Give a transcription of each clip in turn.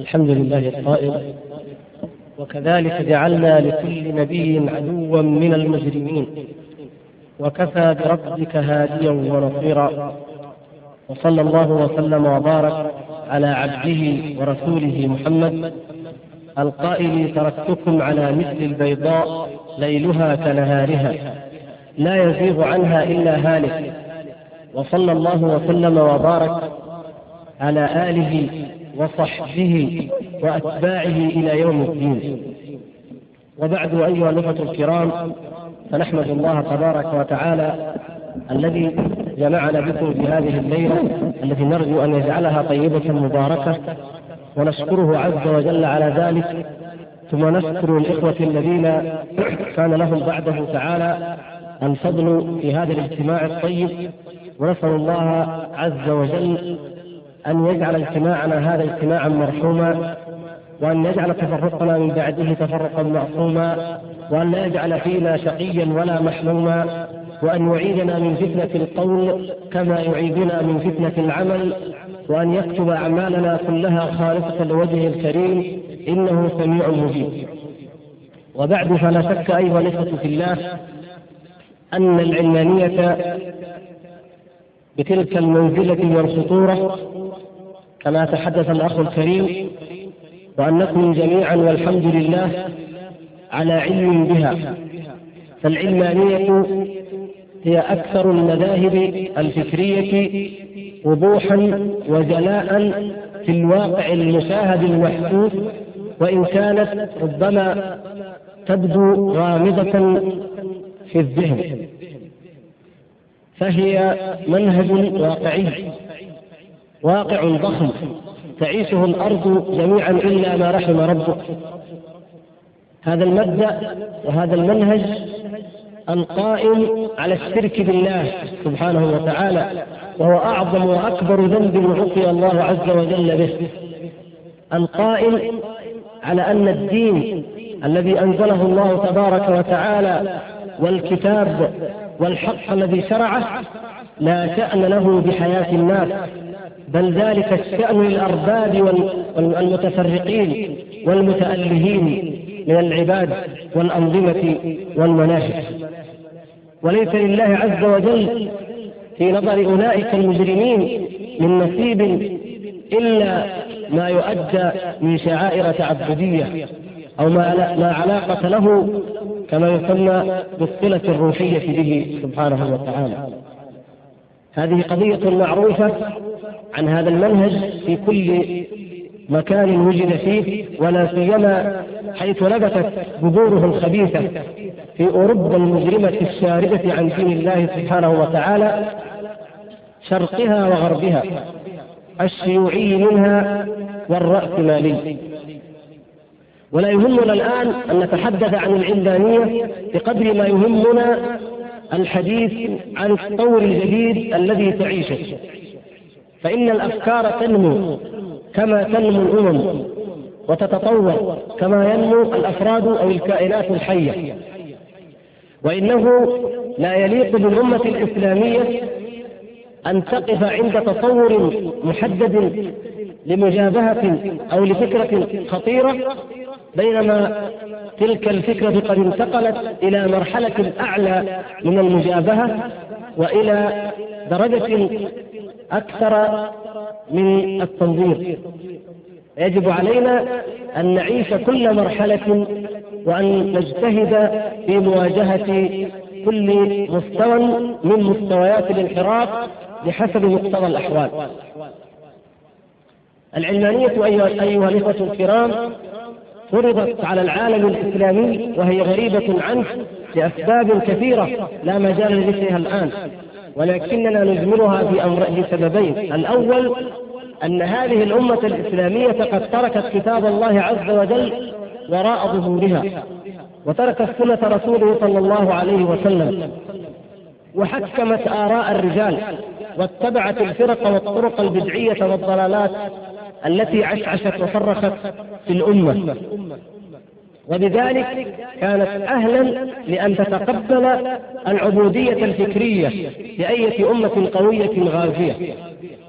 الحمد لله القائل وكذلك جعلنا لكل نبي عدوا من المجرمين وكفى بربك هاديا ونصيرا وصلى الله وسلم وبارك على عبده ورسوله محمد القائل تركتكم على مثل البيضاء ليلها كنهارها لا يزيغ عنها إلا هالك وصلى الله وسلم وبارك على آله وصحبه وأتباعه إلى يوم الدين. وبعد أيها الأخوة الكرام فنحمد الله تبارك وتعالى الذي جمعنا بكم في هذه الليلة التي نرجو أن يجعلها طيبة مباركة ونشكره عز وجل على ذلك. ثم نشكر الإخوة الذين كان لهم بعده تعالى الفضل في هذا الاجتماع الطيب ونسأل الله عز وجل أن يجعل اجتماعنا هذا اجتماعا مرحوما وأن يجعل تفرقنا من بعده تفرقا معصوما وأن لا يجعل فينا شقيا ولا محموما وأن يعيدنا من فتنة القول كما يعيدنا من فتنة العمل وأن يكتب أعمالنا كلها خالصة لوجهه الكريم إنه سميع مجيب. وبعد فلا شك أيها الإخوة في الله أن العلمانية بتلك المنزلة والخطورة كما تحدث الأخ الكريم وأنكم جميعا والحمد لله على علم بها. فالعلمانية هي أكثر المذاهب الفكرية وضوحا وجلاء في الواقع المشاهد المحسوس وإن كانت ربما تبدو غامضة في الذهن. فهي منهج واقعي. واقع ضخم تعيشه الأرض جميعا إلا ما رحم ربك. هذا المبدأ وهذا المنهج القائم على الشرك بالله سبحانه وتعالى وهو أعظم وأكبر ذنب عصي الله عز وجل به. القائم على أن الدين الذي أنزله الله تبارك وتعالى والكتاب والحق الذي شرعه لا شأن له بحياة الناس. بل ذلك الشأن للأرباب والمتفرقين والمتألهين من العباد والأنظمة والمناهج. وليس لله عز وجل في نظر أولئك المجرمين من نصيب إلا ما يؤدى من شعائر تعبدية أو ما ما علاقة له كما يسمى بالصلة الروحية به سبحانه وتعالى. هذه قضية معروفة عن هذا المنهج في كل مكان وجد فيه ولا سيما حيث نبتت بذوره الخبيثة في أوروبا المجرمة الشاردة عن دين الله سبحانه وتعالى شرقها وغربها الشيوعي منها والرأسمالي ولا يهمنا الآن أن نتحدث عن العلمانية بقدر ما يهمنا الحديث عن التطور الجديد الذي تعيشه. فإن الأفكار تنمو كما تنمو الأمم وتتطور كما ينمو الأفراد أو الكائنات الحية. وإنه لا يليق بالأمة الإسلامية أن تقف عند تصور محدد لمجابهة أو لفكرة خطيرة بينما تلك الفكرة قد انتقلت إلى مرحلة أعلى من المجابهة وإلى درجة أكثر من التنظير. يجب علينا أن نعيش كل مرحلة وأن نجتهد في مواجهة كل مستوى من مستويات الانحراف بحسب مقتضى الأحوال. العلمانية أيها الإخوة الكرام فرضت على العالم الإسلامي وهي غريبة عنه لأسباب كثيرة لا مجال لذكرها الآن ولكننا نجملها في أمر لسببين الأول أن هذه الأمة الإسلامية قد تركت كتاب الله عز وجل وراء ظهورها وتركت سنة رسوله صلى الله عليه وسلم وحكمت آراء الرجال واتبعت الفرق والطرق البدعية والضلالات التي عشعشت وفرخت في الأمة. وبذلك كانت أهلا لأن تتقبل العبودية الفكرية لأية أمة قوية غازية.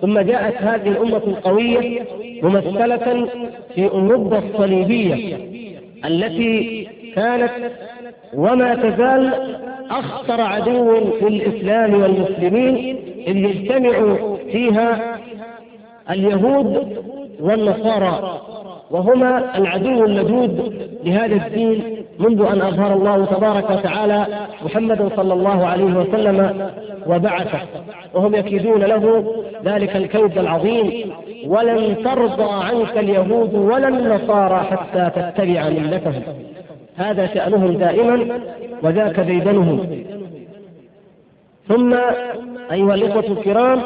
ثم جاءت هذه الأمة القوية ممثلة في أوروبا الصليبية التي كانت وما تزال أخطر عدو للإسلام والمسلمين إذ يجتمع فيها اليهود والنصارى. وهما العدو اللدود لهذا الدين منذ أن أظهر الله تبارك وتعالى محمدا صلى الله عليه وسلم وبعثه. وهم يكيدون له ذلك الكيد العظيم ولن ترضى عنك اليهود ولا النصارى حتى تتبع ملتهم. هذا شأنهم دائما وذاك ديدنهم ثم أيها الإخوة الكرام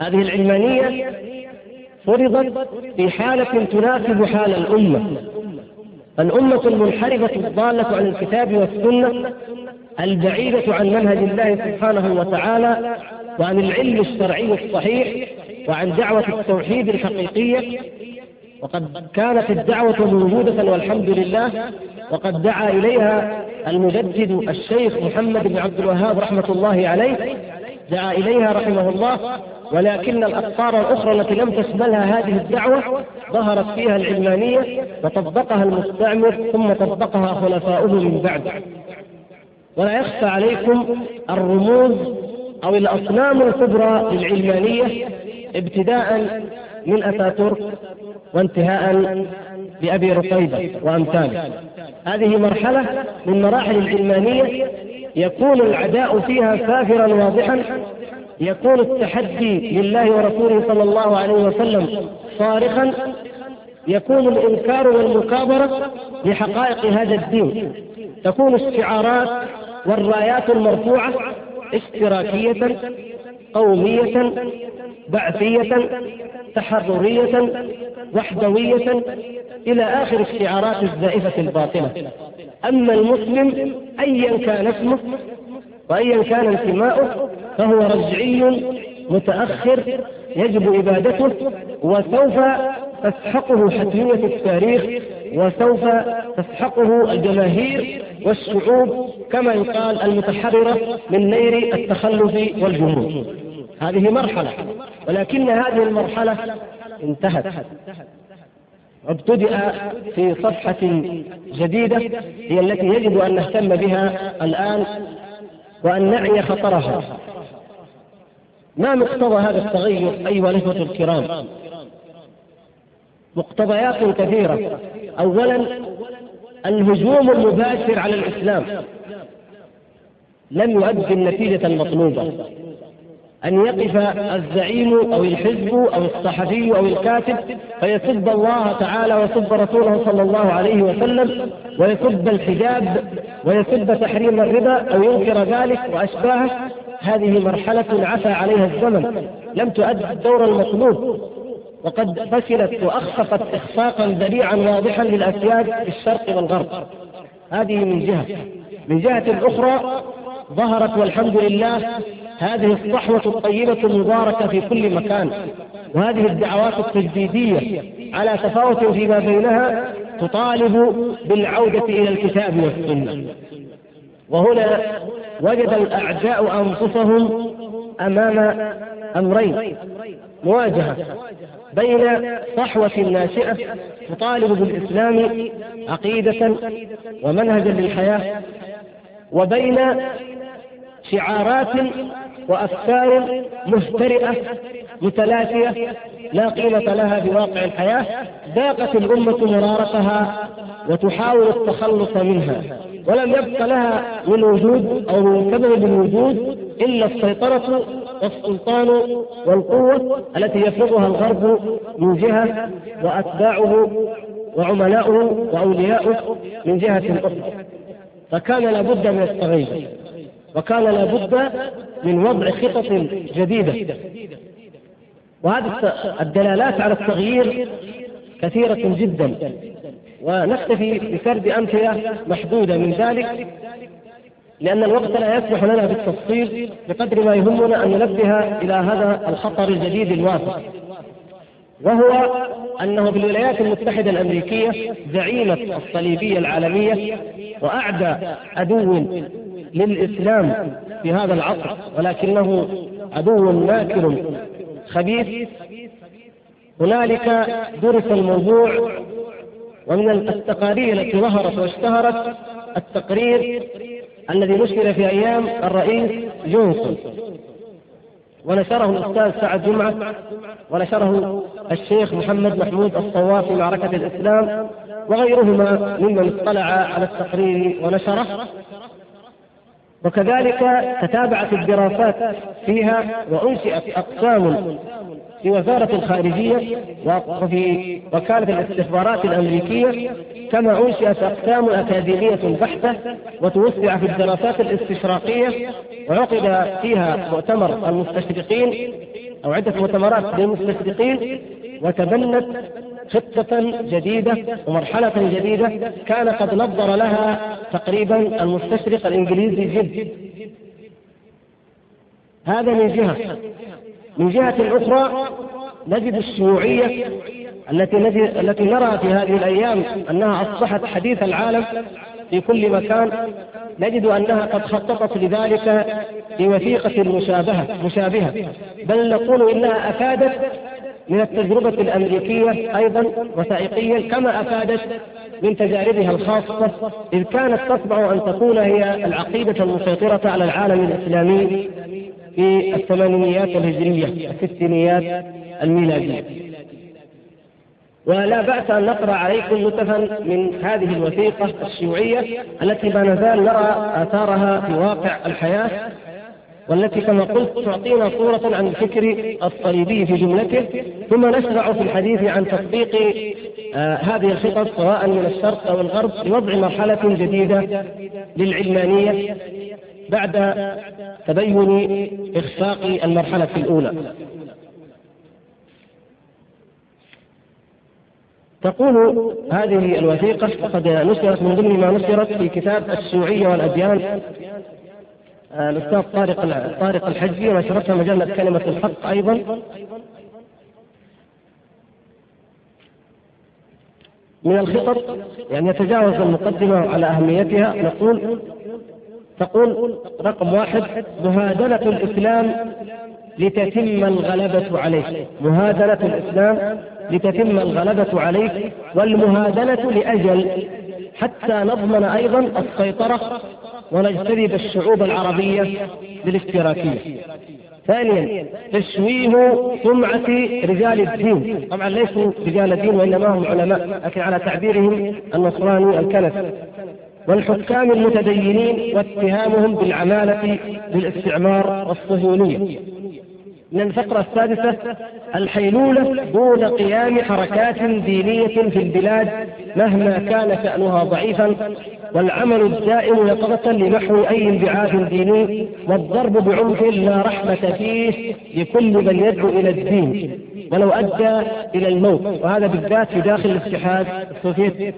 هذه العلمانية فرضت في حالة تناسب حال الأمة. الأمة المنحرفة الضالة عن الكتاب والسنة البعيدة عن منهج الله سبحانه وتعالى وعن العلم الشرعي الصحيح وعن دعوة التوحيد الحقيقية. وقد كانت الدعوة موجودة والحمد لله وقد دعا إليها المجدد الشيخ محمد بن عبد الوهاب رحمة الله عليه. دعا إليها رحمه الله ولكن الأقطار الأخرى التي لم تشملها هذه الدعوة ظهرت فيها العلمانية وطبقها المستعمر ثم طبقها خلفاؤه من بعد. ولا يخفى عليكم الرموز أو الأصنام الكبرى للعلمانية ابتداء من أتاتورك وانتهاء بأبي رقيبة وأمثاله. هذه مرحلة من مراحل العلمانية يكون العداء فيها سافرا واضحا يكون التحدي لله ورسوله صلى الله عليه وسلم صارخا يكون الإنكار والمكابرة لحقائق هذا الدين. تكون الشعارات والرايات المرفوعة اشتراكية قومية بعثية تحررية وحدوية إلى آخر الشعارات الزائفة الباطلة. أما المسلم ايا كان اسمه وايا كان انتماؤه فهو رجعي متأخر يجب ابادته وسوف تسحقه حتمية التاريخ وسوف تسحقه الجماهير والشعوب كما يقال المتحررة من نير التخلف والجمود هذه مرحلة ولكن هذه المرحلة انتهت. ابتدأ في صفحة جديدة هي التي يجب أن نهتم بها الآن وأن نعي خطرها. ما مقتضى هذا التغير أيها الإخوة الكرام؟ مقتضيات كثيرة. أولا الهجوم المباشر على الإسلام لم يؤدي النتيجة المطلوبة. أن يقف الزعيم أو الحزب أو الصحفي أو الكاتب فيسب الله تعالى ويسب رسوله صلى الله عليه وسلم ويسب الحجاب ويسب تحريم الربا أو ينكر ذلك وأشباهه هذه مرحلة عفى عليها الزمن لم تؤدي الدور المطلوب. وقد فشلت وأخفقت إخفاقا ذريعا واضحا للأسياد في الشرق والغرب. هذه من جهة. من جهة أخرى ظهرت والحمد لله هذه الصحوة الطيبة المباركة في كل مكان. وهذه الدعوات التجديدية على تفاوت فيما بينها تطالب بالعودة إلى الكتاب والسنة. وهنا وجد الأعداء أنفسهم أمام أمرين. مواجهة بين صحوة ناشئة تطالب بالإسلام عقيدة ومنهجا للحياة وبين شعارات وأفكار مفترئة متلاشيه لا قيمة لها بواقع الحياة ضاقت الأمة مرارتها وتحاول التخلص منها. ولم يبق لها من وجود أو من سبب الوجود إلا السيطرة والسلطان والقوة التي يفرضها الغرب من جهة وأتباعه وعملاؤه وأولياؤه من جهة أخرى. فكان لابد من التغير وكان لابد من وضع خطط جديدة. وهذه الدلالات على التغيير كثيرة جدا. ونكتفي بسرد أمثلة محدودة من ذلك لأن الوقت لا يسمح لنا بالتفصيل بقدر ما يهمنا أن ننبه إلى هذا الخطر الجديد الواسع وهو أنه في الولايات المتحدة الأمريكية زعيمة الصليبية العالمية وأعدى عدو للإسلام في هذا العصر ولكنه عدو ماكر خبيث. هنالك درس الموضوع ومن التقارير التي ظهرت واشتهرت التقرير الذي نشر في أيام الرئيس جونسون. ونشره الأستاذ سعد جمعة ونشره الشيخ محمد محمود الصواف في معركة الإسلام وغيرهما ممن اطلع على التقرير ونشره. وكذلك تتابعت الدراسات فيها وأنشئت أقسام في وزارة الخارجية وفي وكالة الاستخبارات الأمريكية كما أنشئت أقسام أكاديمية بحتة وتوسع في الدراسات الاستشراقية وعقد فيها مؤتمر المستشرقين أو عدة مؤتمرات للمستشرقين وتبنت خطة جديدة ومرحلة جديدة كان قد نظر لها تقريبا المستشرق الإنجليزي جد. هذا من جهة. من جهة أخرى نجد الشيوعية التي التي نرى في هذه الأيام أنها أصبحت حديث العالم في كل مكان. نجد أنها قد خططت لذلك في وثيقة مشابهة مشابهة. بل نقول إنها أفادت من التجربة الأمريكية أيضا وثائقيا كما أفادت من تجاربها الخاصة إذ كانت تطمع أن تكون هي العقيدة المسيطرة على العالم الإسلامي في الثمانينيات الهجرية الستينيات الميلادية. ولا بأس أن نقرأ عليكم نتفا من هذه الوثيقة الشيوعية التي ما نزال نرى آثارها في واقع الحياة والتي كما قلت تعطينا صورة عن الفكر الصليبي في جملته ثم نشرع في الحديث عن تطبيق آه هذه الخطط سواء من الشرق أو الغرب لوضع مرحلة جديدة للعلمانية بعد تبين إخفاق المرحلة الأولى. تقول هذه الوثيقة وقد نشرت من ضمن ما نشرت في كتاب الشيوعية والأديان الأستاذ طارق طارق الحجي ونشرتها مجلة كلمة الحق أيضا. من الخطط يعني يتجاوز المقدمة على أهميتها نقول تقول رقم واحد مهادنة الإسلام لتتم الغلبة عليه. مهادنة الإسلام لتتم الغلبة عليه والمهادنة لأجل حتى نضمن أيضا السيطرة ونجتذب الشعوب العربية للاشتراكية ثانيا تشويه سمعة رجال الدين. طبعا ليسوا رجال دين وإنما هم علماء لكن على تعبيرهم النصراني الكنس والحكام المتدينين واتهامهم بالعمالة للاستعمار والصهيونية. من الفقرة السادسة الحيلولة دون قيام حركات دينية في البلاد مهما كان شأنها ضعيفا والعمل الدائم يقظة لنحو أي انبعاث ديني والضرب بعنف لا رحمة فيه لكل من يدعو إلى الدين ولو أدى إلى الموت وهذا بالذات في داخل الاتحاد السوفيتي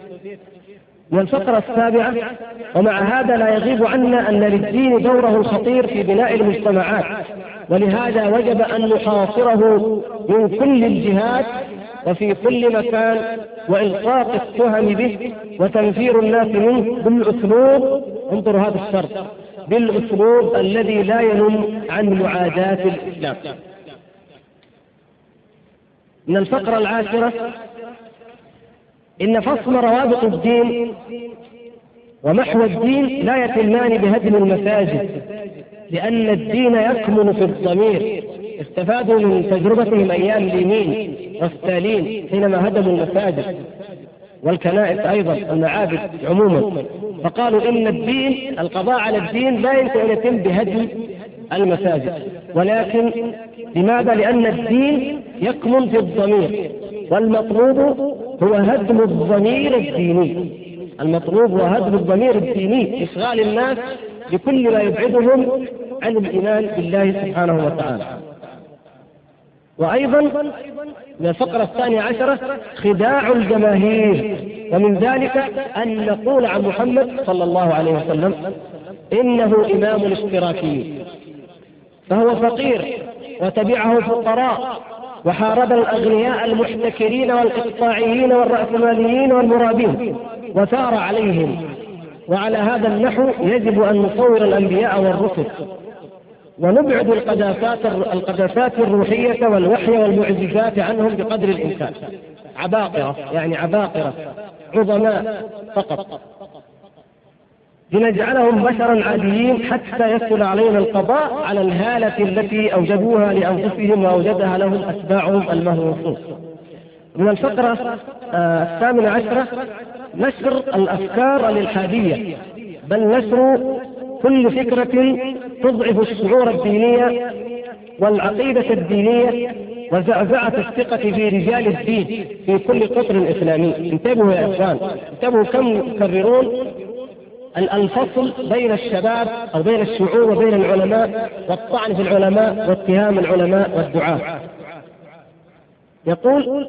والفقرة السابعة ومع هذا لا يغيب عنا أن للدين دوره الخطير في بناء المجتمعات ولهذا وجب أن نحاصره من كل الجهات وفي كل مكان وإلقاء التهم به وتنفير الناس منه بالأسلوب انظروا هذا الشرط بالأسلوب الذي لا ينم عن معاداة الإسلام. من الفقرة العاشرة إن فصل روابط الدين ومحو الدين لا يتمان بهدم المساجد. لأن الدين يكمن في الضمير. استفادوا من تجربتهم أيام لينين وستالين حينما هدموا المساجد والكنائس أيضا المعابد عموما. فقالوا إن الدين القضاء على الدين لا يمكن أن يتم بهدم المساجد. ولكن لماذا؟ لأن الدين يكمن في الضمير. والمطلوب هو هدم الضمير الديني. المطلوب هو هدم الضمير الديني إشغال الناس بكل ما يبعدهم عن الإيمان بالله سبحانه وتعالى. وأيضا من الفقرة الثانية عشرة خداع الجماهير. ومن ذلك أن نقول عن محمد صلى الله عليه وسلم إنه إمام اشتراكي فهو فقير وتبعه فقراء وحارب الأغنياء المحتكرين والإقطاعيين والرأسماليين والمرابين وثار عليهم. وعلى هذا النحو يجب أن نصور الأنبياء والرسل. ونبعد القذافات القذافات الروحية والوحي والمعجزات عنهم بقدر الإمكان. عباقرة يعني عباقرة عظماء فقط. لنجعلهم بشرا عاديين حتى يسهل علينا القضاء على الهالة التي أوجدوها لأنفسهم وأوجدها لهم أتباعهم المهووسون. من الفقرة آه، الثامنة عشرة نشر الأفكار الإلحادية بل نشر كل فكرة تضعف الشعور الديني والعقيدة الدينية وزعزعة الثقة في رجال الدين في كل قطر إسلامي. انتبهوا يا إخوان انتبهوا كم يكررون الفصل بين الشباب أو بين الشعوب وبين العلماء والطعن في العلماء واتهام العلماء والدعاة. يقول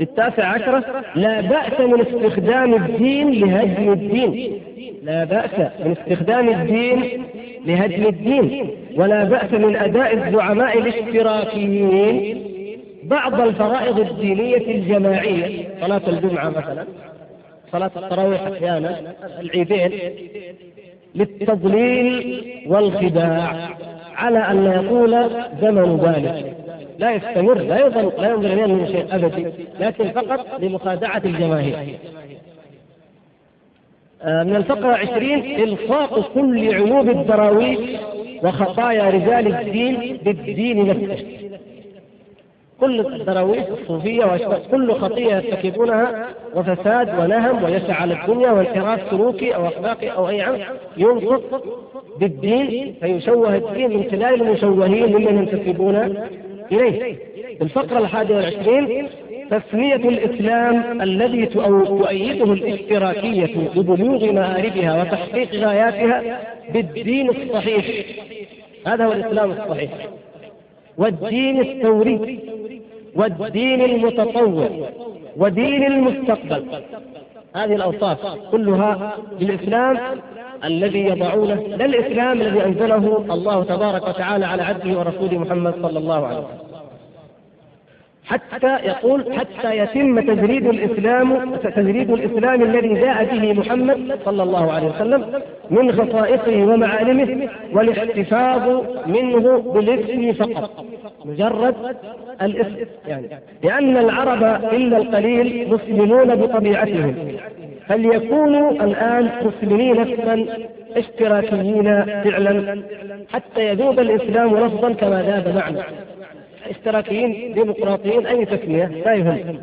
التاسع عشرة لا بأس من استخدام الدين لهدم الدين. لا بأس من استخدام الدين لهدم الدين. ولا بأس من أداء الزعماء الاشتراكيين بعض الفرائض الدينية الجماعية. صلاة الجمعة مثلا صلاة التراويح أحيانا العيدين للتضليل والخداع على أن يطول زمن ذلك. لا يستمر لا يظل لا ينظر اليه من شيء أبدي لكن فقط لمخادعه الجماهير. آه، من الفقرة عشرين إلصاق كل عيوب الدراويش وخطايا رجال الدين بالدين نفسه. كل الدراويش الصوفية كل خطية يرتكبونها وفساد ونهم ويسعى الدنيا وانحراف سلوكي أو أخلاقي أو أي عمل ينصف بالدين فيشوه الدين من خلال المشوهين ممن ينتسبون إليه. الفقرة الحادية والعشرين تسمية الإسلام الذي تؤيده الاشتراكية لبلوغ مآربها وتحقيق غاياتها بالدين الصحيح. هذا هو الإسلام الصحيح. والدين الثوري والدين المتطور ودين المستقبل. هذه الأوصاف كلها للإسلام الذي يضعونه لا الإسلام الذي أنزله الله تبارك وتعالى على عبده ورسوله محمد صلى الله عليه وسلم. حتى يقول حتى يتم تجريد الإسلام تجريد الإسلام الذي جاء به محمد صلى الله عليه وسلم من خصائصه ومعالمه والاحتفاظ منه بالاسم فقط. مجرد الاسم يعني. لأن العرب إلا القليل مسلمون بطبيعتهم. فليكونوا الآن مسلمين نفسا اشتراكيين فعلا حتى يذوب الإسلام لفظا كما ذاب معنى اشتراكيين ديمقراطيين أي تسمية لا يهم.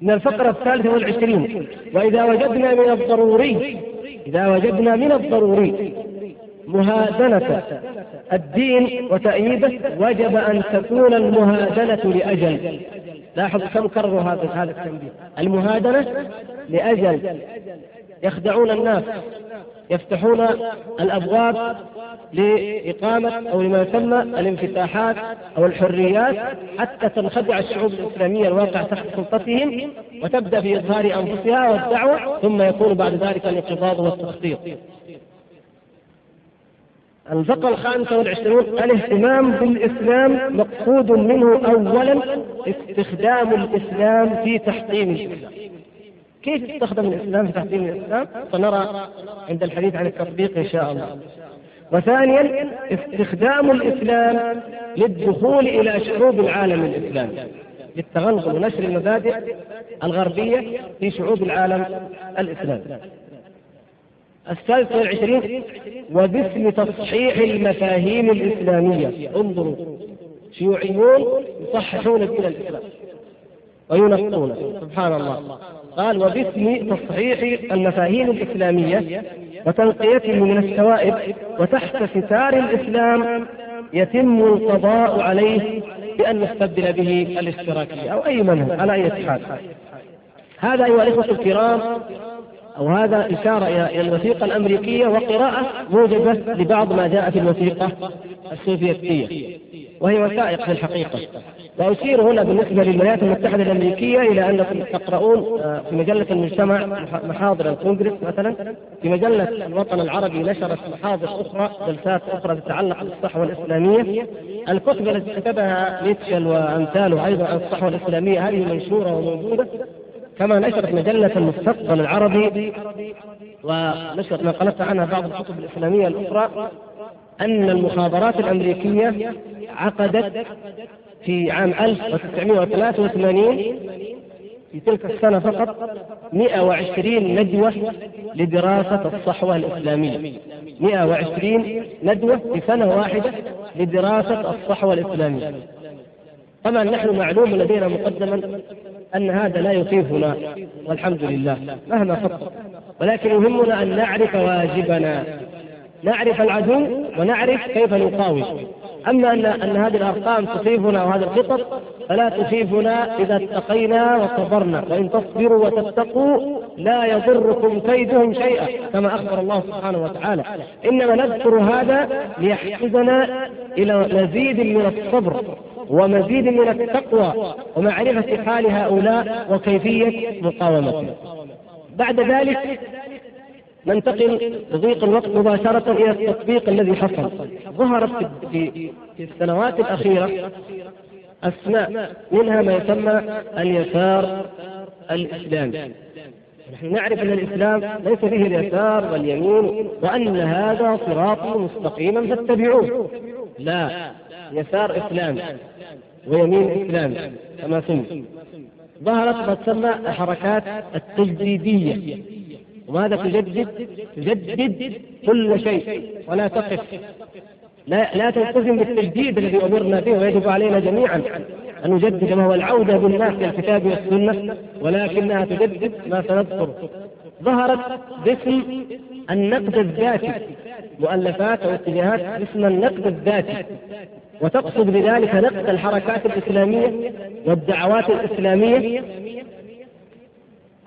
من الفقرة الثالثة والعشرين وإذا وجدنا من الضروري إذا وجدنا من الضروري مهادنة الدين وتأييده وجب أن تكون المهادنة لأجل. لاحظ كم كرروا هذا هذا التنبيه المهادنة لأجل يخدعون الناس يفتحون الأبواب لإقامة أو لما يسمى الانفتاحات أو الحريات حتى تنخدع الشعوب الإسلامية الواقع تحت سلطتهم وتبدأ في إظهار أنفسها والدعوة ثم يكون بعد ذلك الانقباض والتخطيط. الفقرة الخامسة والعشرون الاهتمام بالإسلام مقصود منه أولا استخدام الإسلام في تحطيم الإسلام كيف يستخدم الإسلام في تحسين الإسلام؟ سنرى عند الحديث عن التطبيق إن شاء الله. وثانيا استخدام الإسلام للدخول إلى شعوب العالم الإسلامي للتغلغل ونشر المبادئ الغربية في شعوب العالم الإسلامي. الثالث والعشرين وباسم تصحيح المفاهيم الإسلامية. انظروا شيوعيون يصححون الدين الإسلام وينقونه سبحان الله. قال وباسم تصحيح المفاهيم الإسلامية وتنقيته من الشوائب وتحت ستار الإسلام يتم القضاء عليه بأن نستبدل به الاشتراكية أو أي منهج على أي حال. هذا أيها الإخوة الكرام أو هذا إشارة إلى الوثيقة الأمريكية وقراءة موجبة لبعض ما جاء في الوثيقة السوفيتية وهي وثائق في الحقيقة. وأشير هنا بالنسبة للولايات المتحدة الأمريكية إلى أنكم تقرؤون آه، في مجلة المجتمع محاضر الكونغرس مثلا في مجلة الوطن العربي نشرت محاضر أخرى جلسات أخرى تتعلق بالصحوة الإسلامية. الكتب التي كتبها ميتشل وأمثاله أيضا عن الصحوة الإسلامية هذه منشورة وموجودة. كما نشرت مجلة المستقبل العربي ونشرت نقلت عنها بعض الكتب الإسلامية الأخرى أن المخابرات الأمريكية عقدت في عام 1983 في تلك السنة فقط 120 ندوة لدراسة الصحوة الإسلامية. 120 ندوة في سنة واحدة لدراسة الصحوة الإسلامية. طبعا نحن معلوم لدينا مقدما أن هذا لا يخيفنا والحمد لله مهما خطط ولكن يهمنا أن نعرف واجبنا. نعرف العدو ونعرف كيف نقاوم. أما ان أن هذه الأرقام تخيفنا وهذه الخطط فلا تخيفنا إذا اتقينا وصبرنا. وإن تصبروا وتتقوا لا يضركم كيدهم شيئا كما أخبر الله سبحانه وتعالى. إنما نذكر هذا ليحفزنا إلى مزيد من الصبر. ومزيد من التقوى ومعرفة حال هؤلاء وكيفية مقاومتهم. بعد ذلك ننتقل بضيق الوقت مباشرة إلى التطبيق الذي حصل. ظهرت في, في السنوات الأخيرة أسماء منها ما يسمى اليسار الإسلامي. نحن نعرف أن الإسلام ليس فيه اليسار واليمين وأن هذا صراط مستقيما فاتبعوه. لا يسار إسلامي. ويمين إسلامي كما سمي. ظهرت ما تسمى الحركات التجديدية. وماذا تجدد؟ تجدد كل شيء ولا تقف. لا لا تلتزم بالتجديد الذي أمرنا به ويجب علينا جميعا أن نجدد ما هو العودة بالناس إلى الكتاب والسنة ولكنها تجدد ما سنذكر. ظهرت باسم النقد الذاتي. مؤلفات أو اتجاهات باسم النقد الذاتي. وتقصد بذلك نقد الحركات الإسلامية والدعوات الإسلامية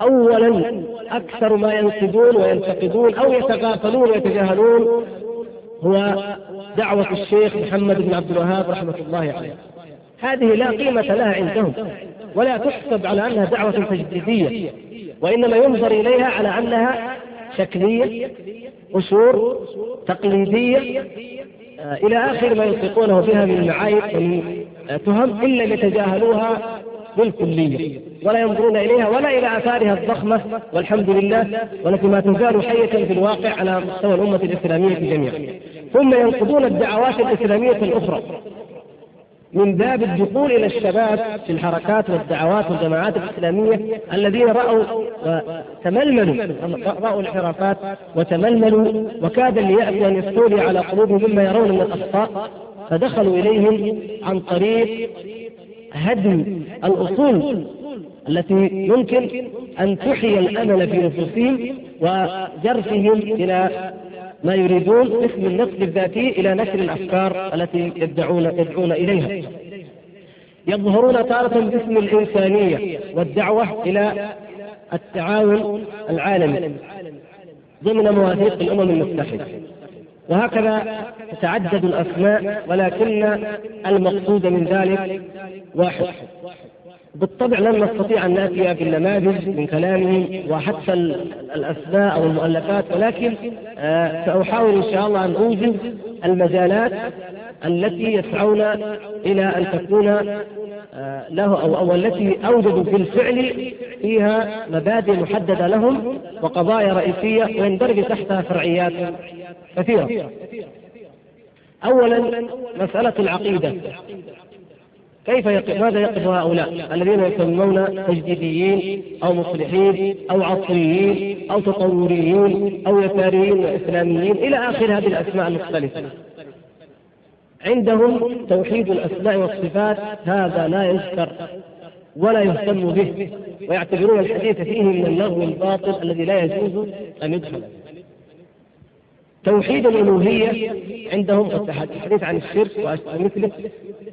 اولا أكثر ما ينقدون وينتقدون أو يتغافلون ويتجاهلون هو دعوة الشيخ محمد بن عبد الوهاب رحمة الله عليه. هذه لا قيمة لها عندهم ولا تحسب على أنها دعوة تجديدية وإنما ينظر إليها على أنها شكلية أصول تقليدية إلى آخر ما ينطقونه بها من معايب ومن تهم إلا يتجاهلوها بالكلية ولا ينظرون إليها ولا إلى آثارها الضخمة والحمد لله والتي ما تزال حية في الواقع على مستوى الأمة الإسلامية جميعا. ثم ينقضون الدعوات الإسلامية الأخرى. من باب الدخول إلى الشباب في الحركات والدعوات والجماعات الإسلامية الذين رأوا وتململوا رأوا الانحرافات وتململوا وكاد لياتي أن يستولي على قلوبهم مما يرون من الأخطاء فدخلوا إليهم عن طريق هدم الأصول التي يمكن أن تحيي الأمل في نفوسهم وجرفهم إلى ما يريدون اسم النقد الذاتي إلى نشر الأفكار التي يدعون يدعون إليها. يظهرون تارة باسم الإنسانية والدعوة إلى التعاون العالمي ضمن مواثيق الأمم المتحدة وهكذا تتعدد الأسماء ولكن المقصود من ذلك واحد بالطبع لن نستطيع أن نأتي بالنماذج من كلامهم وحتى الأسماء أو المؤلفات ولكن آه، سأحاول إن شاء الله أن اوجز المجالات التي يسعون إلى أن تكون آه، له أو أو التي اوجدوا بالفعل فيها مبادئ محددة لهم وقضايا رئيسية ويندرج تحتها فرعيات كثيرة. اولا مسألة العقيدة كيف يقف ماذا يقف هؤلاء؟ الذين يسمون تجديديين أو مصلحين أو عصريين أو تطوريين أو يساريين واسلاميين إلى آخر هذه الأسماء المختلفة. عندهم توحيد الأسماء والصفات هذا لا يذكر ولا يهتم به ويعتبرون الحديث فيه من اللغو الباطل الذي لا يجوز أن يدخل. توحيد الألوهية عندهم الحديث عن الشرك ومثله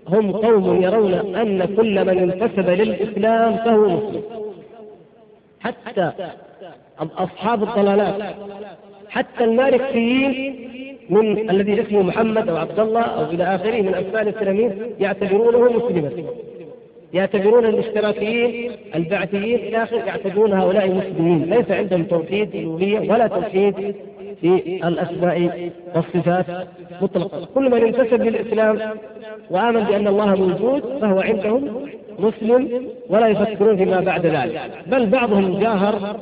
هم قوم يرون أن كل من انتسب للإسلام فهو مسلم. حتى أصحاب الضلالات حتى الماركسيين من الذي اسمه محمد أو عبد الله أو إلى آخره من اسماء الاسلاميين يعتبرونه مسلما يعتبرون الاشتراكيين البعثيين إلى آخره يعتبرون هؤلاء مسلمين. ليس عندهم توحيد ألوهية ولا توحيد في الأسماء والصفات مطلقا. كل من انتسب للإسلام وآمن بأن الله موجود فهو عندهم مسلم ولا يفكرون فيما بعد ذلك. بل بعضهم جاهر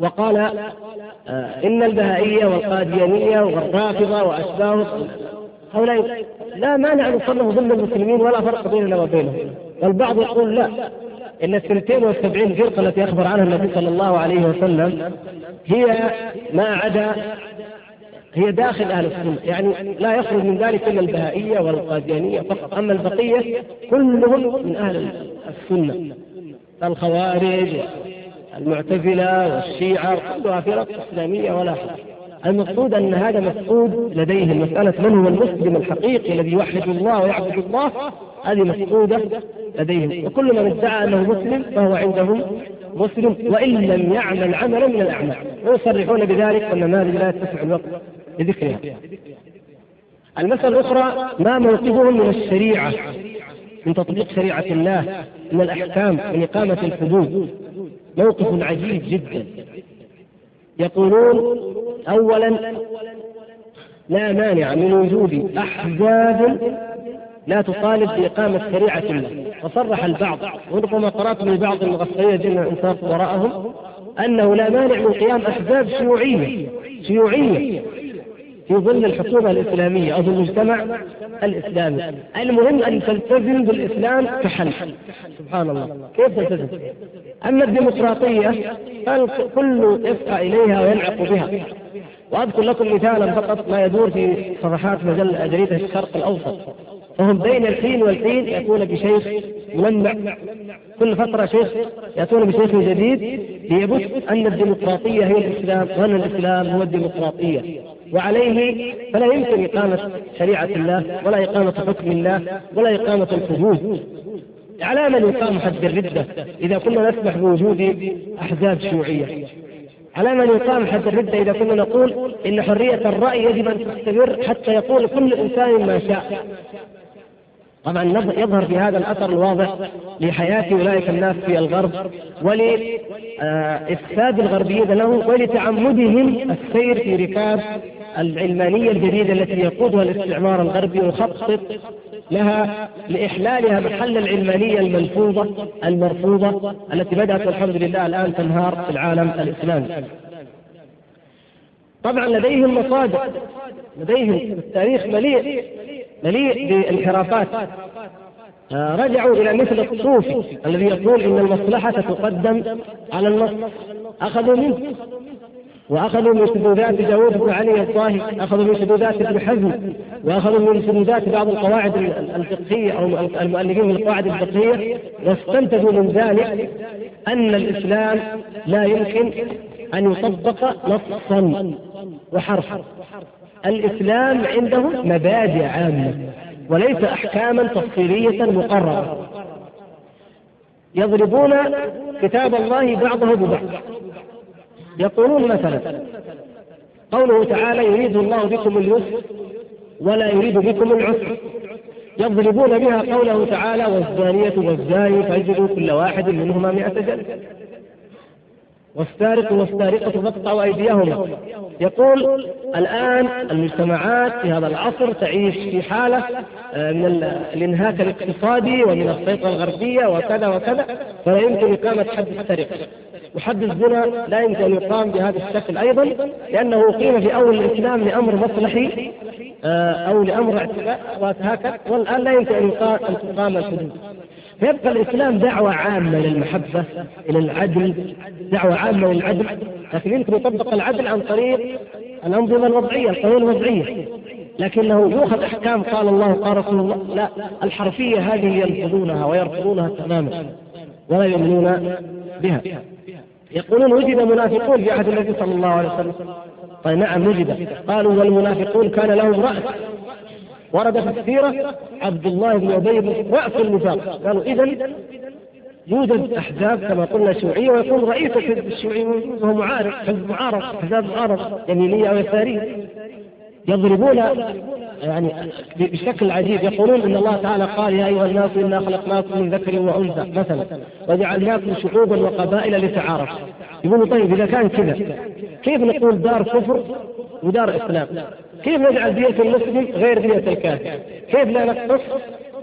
وقال آه إن البهائية والقاديانية والرافضة وأشباههم هؤلاء لا مانع أن يصنفوا ضمن المسلمين ولا فرق بيننا وبينهم. والبعض يقول لا. إن الثنتين والسبعين فرقة التي أخبر عنها النبي صلى الله عليه وسلم هي ما عدا هي داخل أهل السنة. يعني لا يخرج من ذلك إلا البهائية والقاديانية فقط. أما البقية كلهم من أهل السنة. الخوارج المعتزلة والشيعة كلها فرق إسلامية ولا حرج. المقصود أن هذا مفقود لديهم. مسألة من هو المسلم الحقيقي الذي يوحد الله ويعبد الله؟ هذه مفقودة لديهم. وكل من ادعى أنه مسلم فهو عندهم مسلم وإن لم يعمل عملا من الأعمال. ويصرحون بذلك أن ما لا يتسع الوقت لذكرها. المسألة الأخرى ما موقفهم من الشريعة من تطبيق شريعة الله من الأحكام من إقامة الحدود. موقف عجيب جدا. يقولون أولا لا مانع من وجود أحزاب لا تطالب بإقامة شريعة الله. وصرح البعض وربما قرأت من بعض المغفلين جل الإنصاف وراءهم أنه لا مانع من قيام أحزاب شيوعية شيوعية في ظل الحكومة الإسلامية أو في المجتمع الإسلامي. المهم أن تلتزم بالإسلام كحل. سبحان الله. كيف تلتزم؟ أما الديمقراطية فالكل يسعى إليها وينعق بها. وأذكر لكم مثالا فقط ما يدور في صفحات مجلة جريدة الشرق الأوسط. فهم بين الحين والحين يأتون بشيخ ملمع. كل فترة شيخ يأتون بشيخ جديد ليبث أن الديمقراطية هي الإسلام وأن الإسلام هو الديمقراطية. وعليه فلا يمكن إقامة شريعة الله ولا إقامة حكم الله ولا إقامة الحدود. على من يقام حد الردة. إذا كنا نسمح بوجود أحزاب شيوعية. على من يقام حد الردة إذا كنا نقول إن حرية الرأي يجب أن تستمر حتى يقول كل إنسان ما شاء. طبعا يظهر في هذا الأثر الواضح لحياة أولئك الناس في الغرب ولافساد الغربيين له ولتعمدهم السير في ركاب العلمانية الجديدة التي يقودها الاستعمار الغربي ويخطط لها لإحلالها محل العلمانية الملفوظه المرفوضة التي بدأت والحمد لله الآن تنهار في العالم الإسلامي. طبعا لديهم مصادر لديهم التاريخ مليء مليء بالانحرافات آه، رجعوا إلى مثل الصوفي الذي يقول إن المصلحة تقدم على النص. أخذوا منه. وأخذوا من شذوذات داوود بن علي الطاهي أخذوا من شذوذات ابن حزم. وأخذوا من شذوذات بعض القواعد الفقهية أو المؤلفين من القواعد الفقهية. واستنتجوا من ذلك أن الإسلام لا يمكن أن يطبق نصا وحرفا. الإسلام عندهم مبادئ عامة وليس أحكاما تفصيلية مقررة. يضربون كتاب الله بعضه ببعض. يقولون مثلا قوله تعالى يريد الله بكم اليسر ولا يريد بكم العسر. يضربون بها قوله تعالى والزانية والزاني فاجلدوا كل واحد منهما مئة جلدة والسارق والسارقة فاقطعوا أيديهما يقول الآن المجتمعات في هذا العصر تعيش في حالة آه، من الإنهاك الاقتصادي ومن السيطرة الغربية وكذا وكذا فلا يمكن إقامة حد السرقة. وحد الزنا لا يمكن أن يقام بهذا الشكل أيضا لأنه أقيم في أول الإسلام لأمر مصلحي آه، أو لأمر اعتداء وهكذا والآن لا يمكن أن تقام الحدود. فيبقى الإسلام دعوة عامة للمحبة إلى العدل دعوة عامة للعدل. لكن يمكن يطبق العدل عن طريق الأنظمة الوضعية القوانين الوضعية. لكنه يؤخذ أحكام قال الله قال رسول الله لا الحرفية هذه ينفذونها ويرفضونها تماما ولا يؤمنون بها. يقولون وجد منافقون في عهد النبي صلى الله عليه وسلم. طيب نعم وجد. قالوا والمنافقون كان لهم رأس. ورد في السيرة عبد الله بن أبي رأس النفاق. قالوا إذا يوجد أحزاب كما قلنا شيوعية ويكون رئيس الحزب الشيوعي وهو معارض حزب معارض أحزاب معارض يمينية أو يسارية. يضربون يعني بشكل عجيب يقولون إن الله تعالى قال يا أيها الناس إنا خلقناكم من ذكر وأنثى مثلا وجعلناكم شعوبا وقبائل لتعارفوا. يقولوا طيب إذا كان كذا كيف نقول دار كفر ودار إسلام؟ كيف نجعل دية المسلم غير دية الكافر؟ كيف لا نقتص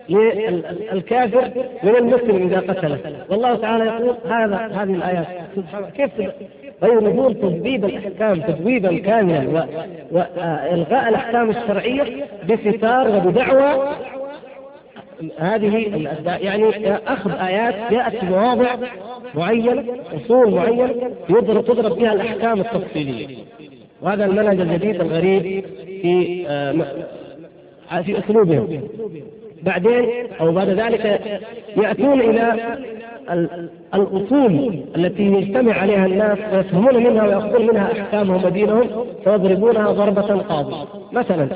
للكافر من المسلم إذا قتله؟ والله تعالى يقول هذا هذه الآيات. سبحان كيف فيريدون تذبيب الأحكام تذويبا كاملا والغاء الأحكام الشرعية بستار وبدعوى هذه يعني أخذ آيات جاءت في مواضع معينه أصول معينه يضرب تضرب بها الأحكام التفصيلية. وهذا المنهج الجديد الغريب. في آه، في أسلوبهم. بعدين أو بعد ذلك يأتون إلى الأصول التي يجتمع عليها الناس ويفهمون منها ويأخذون منها أحكامهم ودينهم فيضربونها ضربة قاضية. مثلا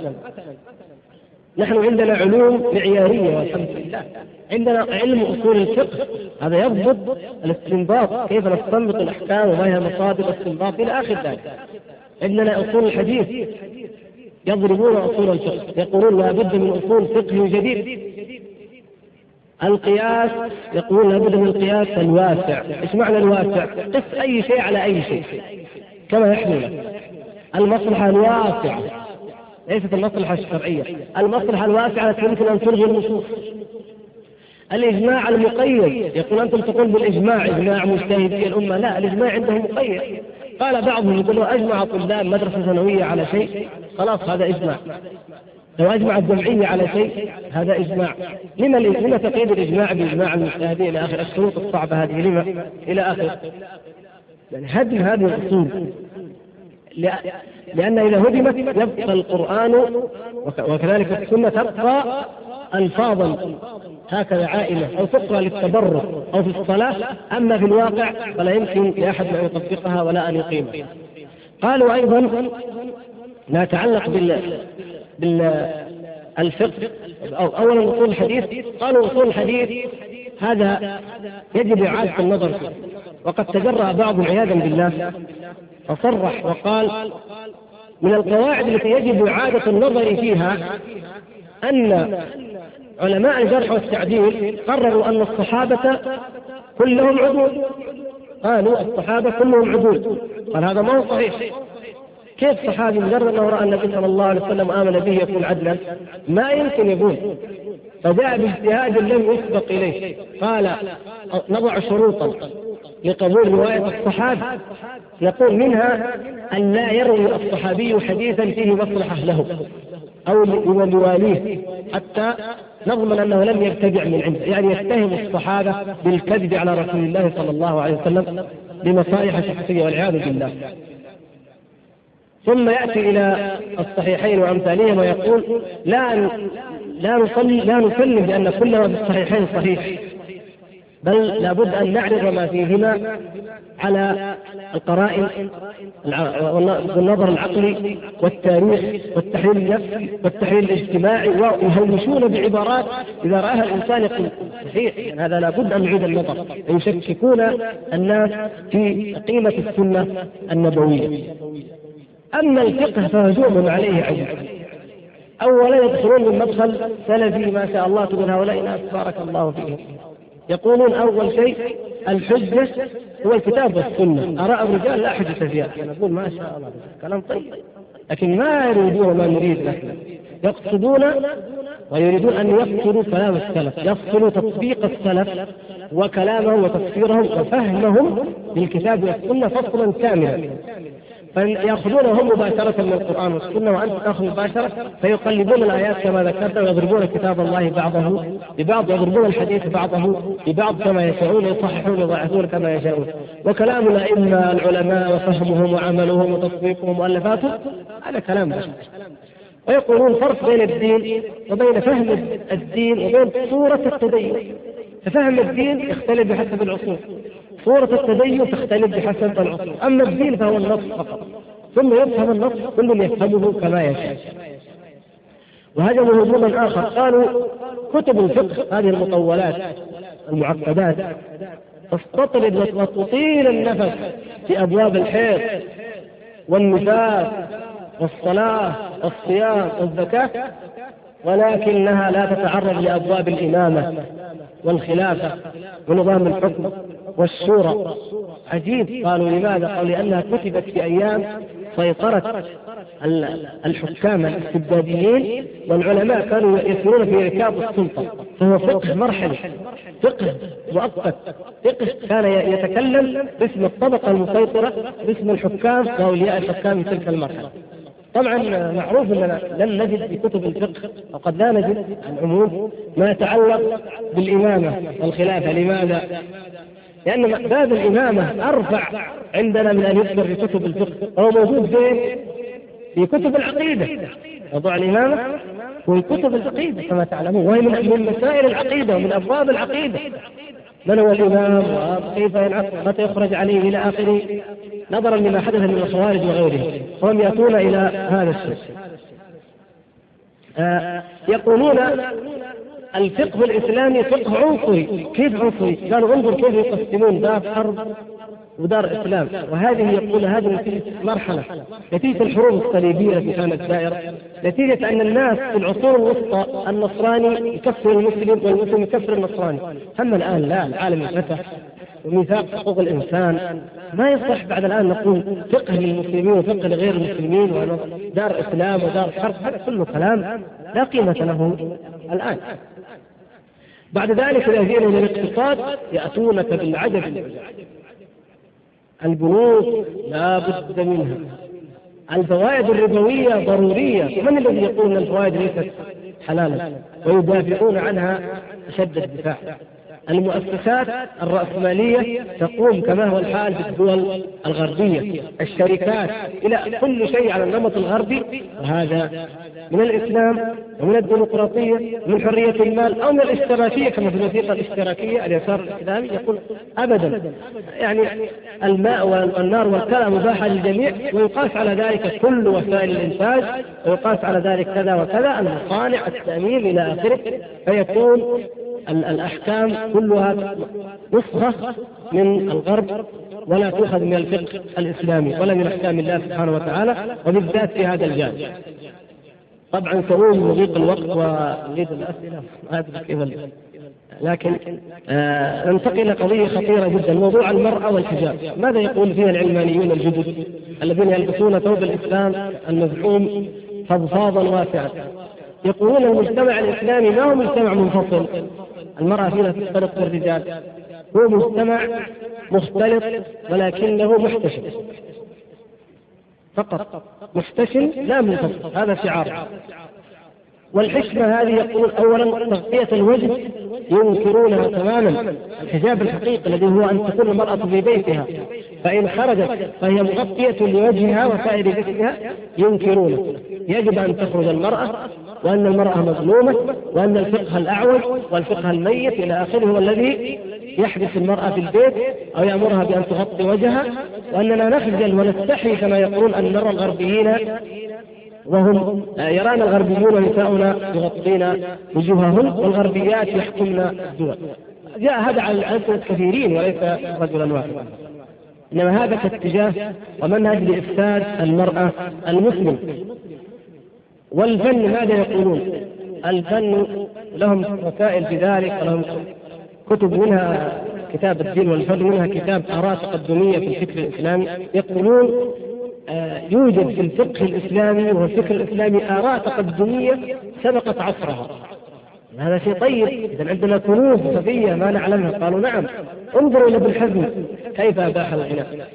نحن عندنا علوم معيارية والحمد لله. عندنا علم أصول الفقه. هذا يضبط الاستنباط كيف نستنبط الأحكام وما هي مصادر الاستنباط إلى آخر ذلك. عندنا أصول الحديث. يضربون أصول الفقه. يقولون لابد من أصول فقه جديد. القياس يقول لابد من القياس الواسع. إيش معنى الواسع. قس أي شيء على أي شيء. كما يحمله المصلحة الواسعة. ليست المصلحة الشرعية. المصلحة الواسعة التي يمكن أن تلغي النصوص. الإجماع المقيد. يقول أنتم تقول بالإجماع. إجماع مجتهدي الأمة لا الإجماع عندهم مقيد. قال بعضهم يقول أجمع طلاب مدرسة ثانوية على شيء خلاص هذا إجماع. لو أجمع الجمعية على شيء هذا إجماع. لما لما تقيد الإجماع بإجماع المجتهدين إلى آخر؟ الشروط الصعبة هذه لما؟ إلى آخر. يعني هدم هذه الأصول. لأن إذا هدمت يبقى القرآن وكذلك السنة تبقى ألفاظا. هكذا عائلة أو تقرأ للتبرك أو في الصلاة. أما في الواقع فلا يمكن لأحد أن يطبقها ولا أن يقيمها. قالوا أيضا ما يتعلق بال بالفقه أو أولا أصول الحديث. قالوا أصول الحديث هذا يجب إعادة النظر فيه. وقد تجرأ بعض عياذا بالله فصرح وقال من القواعد التي يجب إعادة النظر فيها أن علماء الجرح والتعديل قرروا أن الصحابة كلهم عدول. قالوا الصحابة كلهم عدول. قال هذا ما هو صحيح؟ كيف صحابي مجرد أنه رأى النبي صلى الله عليه وسلم آمن به يكون عدلا؟ ما يمكن يقول. فجاء باجتهاد لم يسبق إليه. قال نضع شروطا. لقبول رواية الصحابي. يقول منها أن لا يروي الصحابي حديثا فيه مصلحة له أو لواليه حتى نضمن أنه لم يرتجع من عنده يعني يتهم الصحابة بالكذب على رسول الله صلى الله عليه وسلم بمصالح شخصية والعياذ بالله. ثم يأتي إلى الصحيحين وأمثالهم ويقول لا لا نصلي لا نسلم بأن كل ما في الصحيحين صحيح. بل لابد أن نعرض ما فيهما على القرائن والنظر العقلي والتاريخ والتحليل النفسي والتحليل الاجتماعي ويهمشون بعبارات إذا رآها الإنسان يقول صحيح يعني هذا لابد أن نعيد النظر يشككون الناس في قيمة السنة النبوية. أما الفقه فهجوم عليه عجيب. أولا يدخلون من مدخل سلفي ما شاء الله تقول هؤلاء ناس بارك الله فيهم. يقولون أول شيء الحجة هو الكتاب والسنة. آراء الرجال لا حجة فيها. نقول ما شاء الله. كلام طيب. لكن ما يريدون ما نريد نحن يقصدون ويريدون أن يفصلوا كلام السلف. يفصلوا تطبيق السلف وكلامهم وتفسيرهم وفهمهم للكتاب والسنة فصلا كاملا. فيأخذونه هم مباشرة من القرآن والسنة وأنت تأخذ مباشرة فيقلبون الآيات كما ذكرت ويضربون كتاب الله بعضه ببعض يضربون الحديث بعضه ببعض كما يشاءون يصححون ويضعفون كما يشاءون. وكلام الأئمة العلماء وفهمهم وعملهم وتصديقهم ومؤلفاتهم هذا كلام بشر. ويقولون فرق بين الدين وبين فهم الدين وبين صورة التدين. ففهم الدين يختلف بحسب العصور. صورة التدين تختلف بحسب العصر أما الدين فهو النص فقط. ثم يفهم النص كل يفهمه كما يشاء. وهجموا هجوما آخر. قالوا كتب الفقه هذه المطولات المعقدات تستطرد وتطيل النفس في أبواب الحيض والنفاس والصلاة والصيام والزكاة ولكنها لا تتعرض لأبواب الإمامة والخلافة ونظام الحكم. والشورى عجيب. قالوا لماذا؟ قالوا لأنها كتبت في أيام سيطرة الحكام الاستبداديين والعلماء كانوا يسيرون في ركاب السلطة. فهو فقه مرحلي فقه مؤقت فقه كان يتكلم باسم الطبقة المسيطرة باسم الحكام. وأولياء الحكام في تلك المرحلة. طبعا معروف أننا لن نجد في كتب الفقه وقد لا نجد العموم ما يتعلق بالإمامة والخلافة. لماذا؟ لأن باب الإمامة أرفع عندنا من أن يذكر في كتب الفقه. هو موجود فين؟ في كتب العقيدة. موضوع الإمامة في كتب العقيدة كما تعلمون. وهي من مسائل العقيدة ومن أبواب العقيدة. من هو الإمام؟ وكيف ينعقد؟ متى يخرج عليه إلى آخره؟ نظرا لما حدث من الخوارج وغيرهم وهم يأتون إلى هذا الشيء. آه يقولون الفقه الإسلامي فقه عنصري، كيف عنصري؟ قالوا انظر كيف يقسمون دار حرب ودار إسلام، وهذه يقول هذه نتيجة مرحلة، نتيجة الحروب الصليبية التي كانت دائرة، نتيجة أن الناس في العصور الوسطى النصراني يكفر المسلم والمسلم يكفر النصراني، أما الآن لا العالم انفتح. وميثاق حقوق الإنسان. ما يصح بعد الآن نقول فقه للمسلمين وفقه لغير المسلمين ودار إسلام ودار حرب. هذا كله كلام لا قيمة له الآن. بعد ذلك الذين من الاقتصاد يأتونك بالعجب. البنوك لا بد منها. الفوائد الربوية ضرورية. من الذي يقول أن الفوائد ليست حلالا؟ ويدافعون عنها أشد الدفاع. المؤسسات الرأسمالية تقوم كما هو الحال في الدول الغربية. الشركات إلى كل شيء على النمط الغربي وهذا من الإسلام ومن الديمقراطية من حرية المال أو من الاشتراكية كما في الوثيقة الاشتراكية اليسار الإسلامي يقول أبدا. يعني الماء والنار والكلى مباحة للجميع ويقاس على ذلك كل وسائل الإنتاج ويقاس على ذلك كذا وكذا المصانع التأمين إلى آخره. فيكون الأحكام كلها نسخة من الغرب ولا تؤخذ من الفقه الإسلامي ولا من أحكام الله سبحانه وتعالى وبالذات في هذا الجانب. طبعا سنون لضيق الوقت ونريد الأسئلة. لكن آه ننتقل إلى قضية خطيرة جدا موضوع المرأة والحجاب. ماذا يقول فيها العلمانيون الجدد الذين يلبسون ثوب الإسلام المزعوم فضفاضا واسعا؟ يقولون المجتمع الإسلامي ما هو مجتمع منفصل. المرأة فيها تختلط بالرجال هو مجتمع مختلط ولكنه محتشم. فقط. محتشم لا منفصل. هذا شعار. والحشمة هذه يقولون أولا تغطية الوجه ينكرونها تماما. الحجاب الحقيقي الذي هو أن تكون المرأة في بيتها. فإن خرجت فهي مغطية لوجهها وسائر جسمها ينكرونه يجب أن تخرج المرأة وأن المرأة مظلومة وأن الفقه الأعوج والفقه الميت إلى آخره هو الذي يحبس المرأة في البيت أو يأمرها بأن تغطي وجهها. وأننا نخجل ونستحي كما يقولون أن نرى الغربيين وهم يرانا الغربيون ونساؤنا يغطين وجوههن والغربيات يحكمن الدول. جاء هذا على ألسنة كثيرين وليس رجلا واحدا. إنما هذا كاتجاه ومنهج لإفساد المرأة المسلم والفن ماذا يقولون؟ الفن لهم رسائل في ذلك ولهم كتب منها كتاب الدين والفن منها كتاب آراء تقدمية في الفكر الإسلامي. يقولون آه، يوجد في الفقه الإسلامي والفكر الإسلامي آراء تقدمية سبقت عصرها. هذا شيء طيب. إذا عندنا كنوز صفية ما نعلمها. قالوا نعم. انظروا إلى ابن حزم. كيف أباح الغناء؟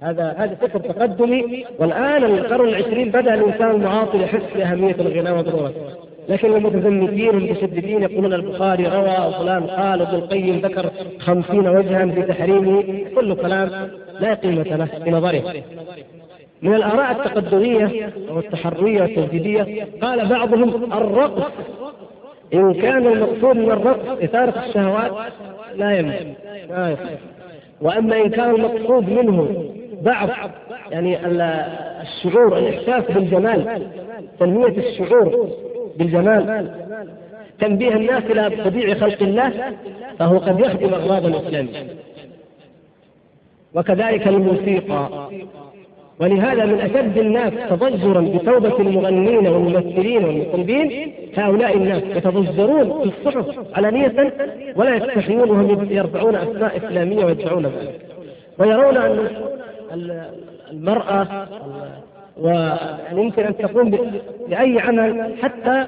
هذا هذا فكر تقدمي. والآن القرن العشرين بدأ الإنسان المعاصر يحس باهميه الغناء وضرورته لكن المتزمتين المتشددين يقولون البخاري روى فلان قال ابن القيم ذكر خمسين وجها في تحريمه. كل كلام لا قيمة له في نظره. من الآراء التقدمية أو التحرية والتجديدية قال بعضهم الرقص. إن كان المقصود من الرقص إثارة الشهوات لا يمنع. وأما إن كان المقصود منه ضعف يعني الشعور الإحساس بالجمال تنمية الشعور بالجمال تنبيه الناس إلى طبيعة خلق الله فهو قد يخدم أغراض الإسلام. وكذلك الموسيقى. ولهذا من أشد الناس تضجرا بتوبة المغنين والممثلين والمطربين هؤلاء النااس يتضجرون في الصحف علانية ولا يستحيون وهم يرفعون أسماء إسلامية ويدفعون ذلك. ويرون أن المرأة ويمكن أن تقوم بأي عمل حتى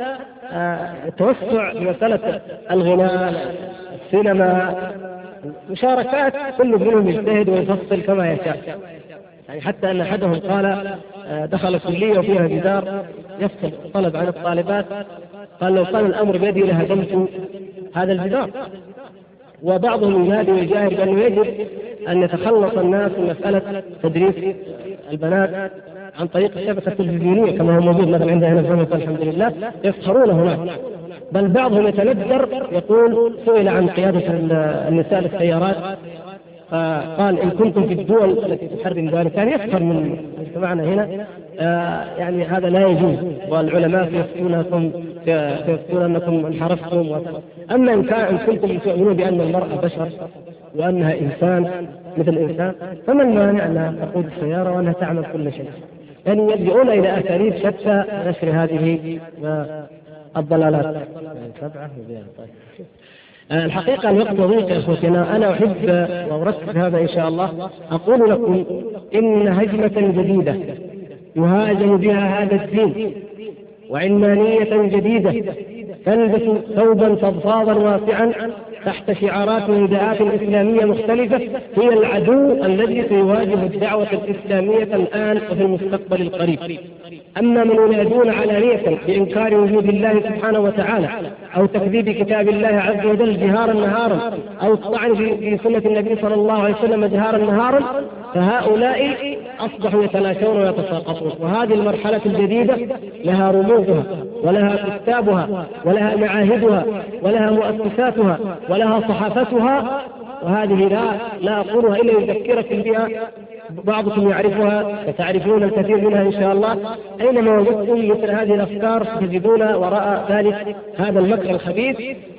التوسع في مساله الغناء السينما مشاركات كل منهم يجتهد ويفصل كما يشاء. يعني حتى أن أحدهم قال دخل كليه وفيها جدار يفصل طلب عن الطالبات. قال لو كان الأمر بيدي لهدمت هذا الجدار. وبعضهم ينادي ويجاهر بأنه يجب أن يتخلص الناس من مسألة تدريس البنات عن طريق الشبكة التلفزيونية كما هو موجود مثلا عندنا هنا في الحمد لله. يسخرون هناك. بل بعضهم يتندر يقول سئل عن قيادة النساء للسيارات فقال إن كنتم في الدول التي تحرم ذلك كان يسخر من مجتمعنا هنا آه يعني هذا لا يجوز والعلماء يفتونكم يفتون انكم انحرفتم أما إن كان إن كنتم تؤمنون بأن المرأة بشر وأنها إنسان مثل الإنسان فما المانع انها تقود السيارة وأنها تعمل كل شيء؟ يعني يلجؤون إلى أساليب شتى نشر هذه الضلالات. سبعه آه، الحقيقة الوقت ضيق يا أخوتنا. أنا أحب واركز هذا إن شاء الله. أقول لكم إن هجمة جديدة يهاجم بها هذا الدين وعلمانيه جديدة تلبس ثوبا فضفاضا واسعا تحت شعارات ونداءات إسلامية مختلفة هي العدو الذي سيواجه الدعوة الإسلامية الآن وفي المستقبل القريب. أما من ينادون علانية بإنكار وجود الله سبحانه وتعالى أو تكذيب كتاب الله عز وجل جهارا نهارا أو الطعن في سنة النبي صلى الله عليه وسلم جهارا نهارا فهؤلاء أصبحوا يتلاشون ويتساقطون. وهذه المرحلة الجديدة لها رموزها ولها كتابها ولها معاهدها ولها مؤسساتها ولها صحافتها وهذه لا لا أقولها إلا لأذكركم بها بعضكم يعرفها وتعرفون الكثير منها إن شاء الله. أينما وجدتم مثل هذه الأفكار تجدون وراء ذلك هذا المكر الخبيث.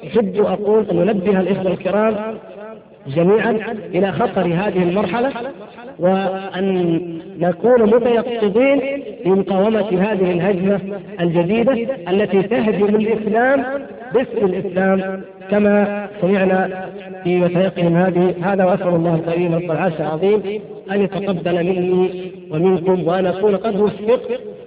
أحب أقول أن ننبه الإخوة الكرام جميعا إلى خطر هذه المرحلة وأن نكون متيقظين لمقاومه هذه الهجمة الجديدة التي تهجم الإسلام باسم الإسلام. كما سمعنا في وثائقهم هذه هذا وأسأل الله الكريم رب العرش العظيم أن يتقبل مني ومنكم وأن أكون قد وفقت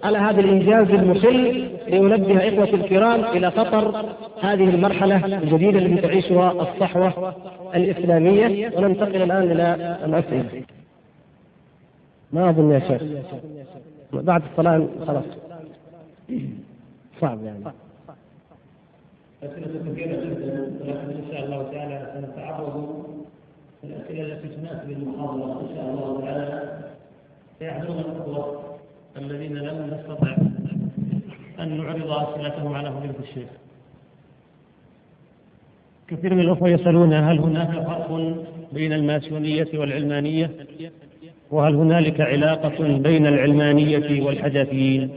على هذا الإنجاز المخل لأنبه اخوتي الكرام إلى خطر هذه المرحلة الجديدة التي تعيشها الصحوة الإسلامية وننتقل الآن إلى الاسئله. ما أظن يا شيخ. بعد الصلاة خلاص. صعب يعني. أسئلة كثيرة جدا ولكن إن شاء الله تعالى سنتعرض الأسئلة التي تناسب المحاضرة إن شاء الله تعالى سيحضرون الأخوة الذين لم نستطع أن نعرض أسئلتهم على فضيلة الشيخ. كثير من الأخوة يسألون هل هناك فرق بين الماسونية والعلمانية؟ وهل هنالك علاقة بين العلمانية والحدثيين؟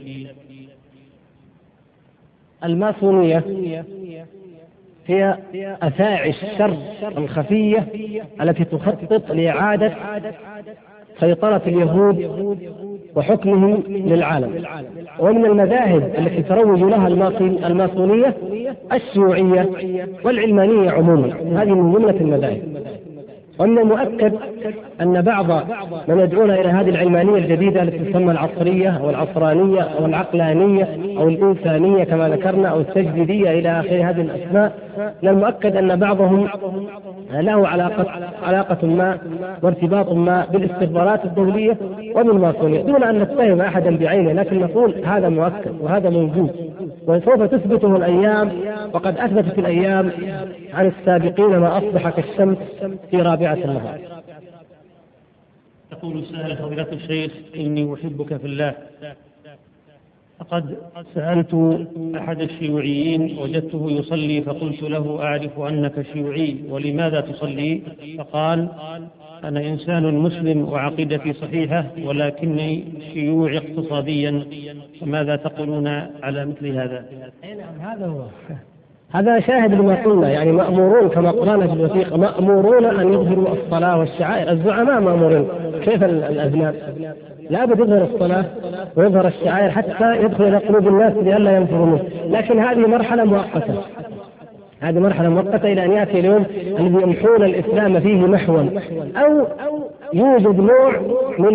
الماسونية هي أفاعي الشر الخفية التي تخطط لإعادة سيطرة اليهود وحكمهم للعالم. ومن المذاهب التي تروج لها الماسونية الشيوعية والعلمانية عموما. هذه من جملة المذاهب. ومن المؤكد أن بعض من يدعون إلى هذه العلمانية الجديدة التي تسمى العصرية أو العصرانية أو العقلانية أو الإنسانية كما ذكرنا أو التجديدية إلى آخر هذه الأسماء من المؤكد أن بعضهم له علاقة علاقة ما وارتباط ما بالاستخبارات الدولية وبالماسونية دون أن نتهم أحدا بعينه لكن نقول هذا مؤكد وهذا موجود. وسوف تثبته الأيام وقد أثبتت الأيام عن السابقين ما أصبح كالشمس في رابعة النهار. يقول سائل فضيلة الشيخ إني أحبك في الله. لقد سألت أحد الشيوعيين وجدته يصلي فقلت له أعرف أنك شيوعي ولماذا تصلي؟ فقال أنا إنسان مسلم وعقيدتي صحيحة ولكني شيوعي اقتصاديا فماذا تقولون على مثل هذا؟ نعم هذا هو هذا شاهد لما قلنا يعني مأمورون كما قرأنا في الوثيقة مأمورون أن يظهروا الصلاة والشعائر الزعماء مأمورين كيف الأذناب لابد يظهر الصلاة ويظهر الشعائر حتى يدخل إلى قلوب الناس لئلا ينفروا منه. لكن هذه مرحلة مؤقتة. هذه مرحلة مؤقتة إلى أن يأتي اليوم الذي يمحون الإسلام فيه محوا أو يوجد نوع من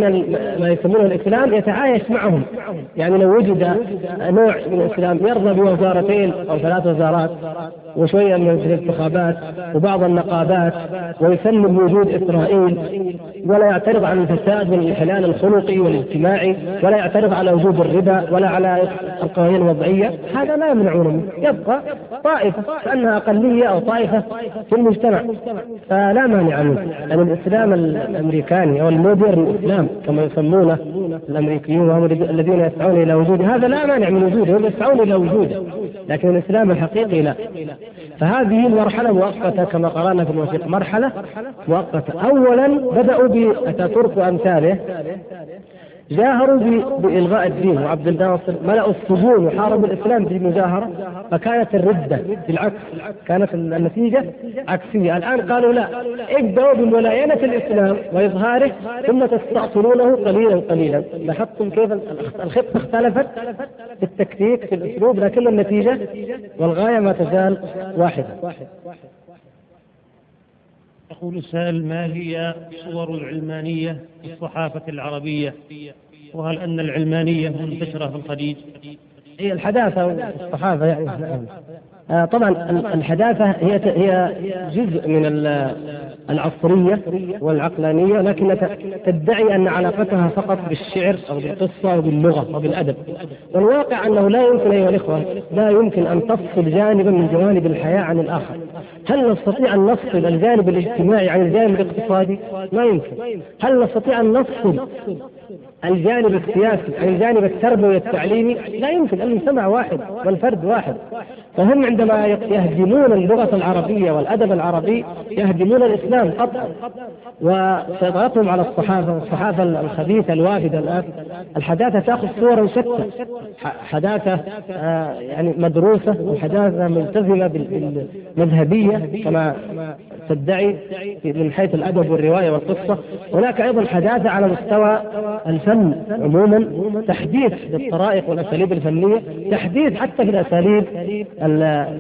ما يسمونه الإسلام يتعايش معهم. يعني لو وجد نوع من الإسلام يرضى بوزارتين أو ثلاث وزارات وشوية من الانتخابات وبعض النقابات ويسلم وجود إسرائيل ولا يعترض عن الفساد والانحلال الخلقي والاجتماعي ولا يعترض على وجود الربا ولا على القوانين الوضعية. هذا لا يمنعونه منه يبقى طائفة كأنها أقلية أو طائفة في المجتمع. فلا مانع منه. يعني الإسلام الأمريكاني أو المودرن إسلام كما يسمونه الأمريكيون وهم الذين يسعون إلى وجوده. هذا لا مانع من وجوده. هم يسعون إلى وجوده. لكن الإسلام الحقيقي لا. فهذه المرحلة مؤقتة كما قرأنا في الوثيق مرحلة مؤقتة. اولا بدأوا بأتاتورك وأمثاله. جاهروا بإلغاء الدين. وعبد الناصر ملأوا السجون وحاربوا الإسلام في مجاهرة فكانت الردة بالعكس كانت النتيجة عكسية. الآن قالوا لا. ابدأوا بملاينة الإسلام وإظهاره ثم تستأصلونه قليلا قليلا. لاحظتم كيف الخطة اختلفت في التكتيك في الأسلوب لكن النتيجة والغاية ما تزال واحدة. يقول السائل ما هي صور العلمانية في الصحافة العربية؟ وهل أن العلمانية منتشرة في الخليج؟ هي الحداثة والصحافة يعني. آه طبعا الحداثة هي هي جزء من العصرية والعقلانية لكن تدعي أن علاقتها فقط بالشعر أو بالقصة أو باللغة أو بالأدب. والواقع أنه لا يمكن أيها الإخوة لا يمكن أن تفصل جانبا من جوانب الحياة عن الآخر. هل نستطيع أن نفصل الجانب الاجتماعي عن الجانب الاقتصادي؟ ما يمكن هل نستطيع أن نفصل الجانب السياسي عن الجانب التربوي التعليمي لا يمكن المجتمع واحد والفرد واحد. فهم عندما يهدمون اللغة العربية والأدب العربي يهدمون الإسلام قطعا وسيطرتهم على الصحافة والصحافة الخبيثة الوافدة الآن الحداثة تأخذ صورا شتى. حداثة آه يعني مدروسة وحداثة ملتزمة بالمذهبية كما تدعي من حيث الأدب والرواية والقصة. هناك أيضا حداثة على مستوى الفن عموما تحديث للطرائق والأساليب الفنية تحديث حتى في الأساليب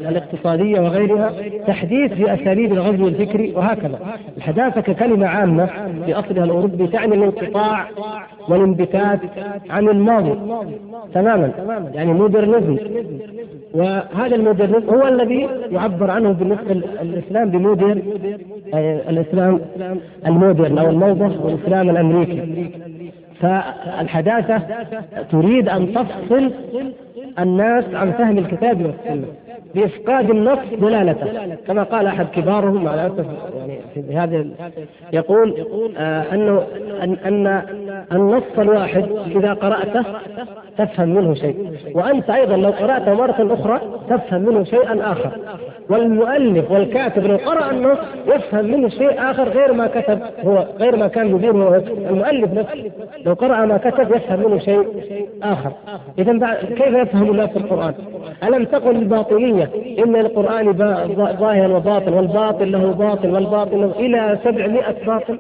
الاقتصادية وغيرها تحديث في أساليب الغزو الفكري وهكذا. الحداثة ككلمة عامة في أصلها الأوروبي تعني الانقطاع والانبتات عن الماضي. تماما. يعني مودرنزم وهذا المودرنزم هو الذي يعبر عنه بالنسبة للإسلام بمودرن الإسلام المودرن أو الموضة والإسلام الأمريكي. فالحداثة تريد أن تفصل الناس عن فهم الكتاب والسنة بإفقاد النص دلالته كما قال أحد كبارهم على أسف يعني في هذا يقول آه أنه أن, أن النص الواحد إذا قرأته تفهم منه شيء. وأنت أيضا لو قرأته مرة أخرى تفهم منه شيئا آخر. والمؤلف والكاتب لو قرأ النص يفهم منه شيء آخر غير ما كتب هو غير ما كان يدير هو. المؤلف نفسه لو قرأ ما كتب يفهم منه شيء آخر. إذا كيف يفهم الناس القرآن؟ ألم تقل الباطنية إن القرآن ظاهر وباطن والباطل له باطل والباطل له إلى سبعمائة باطل.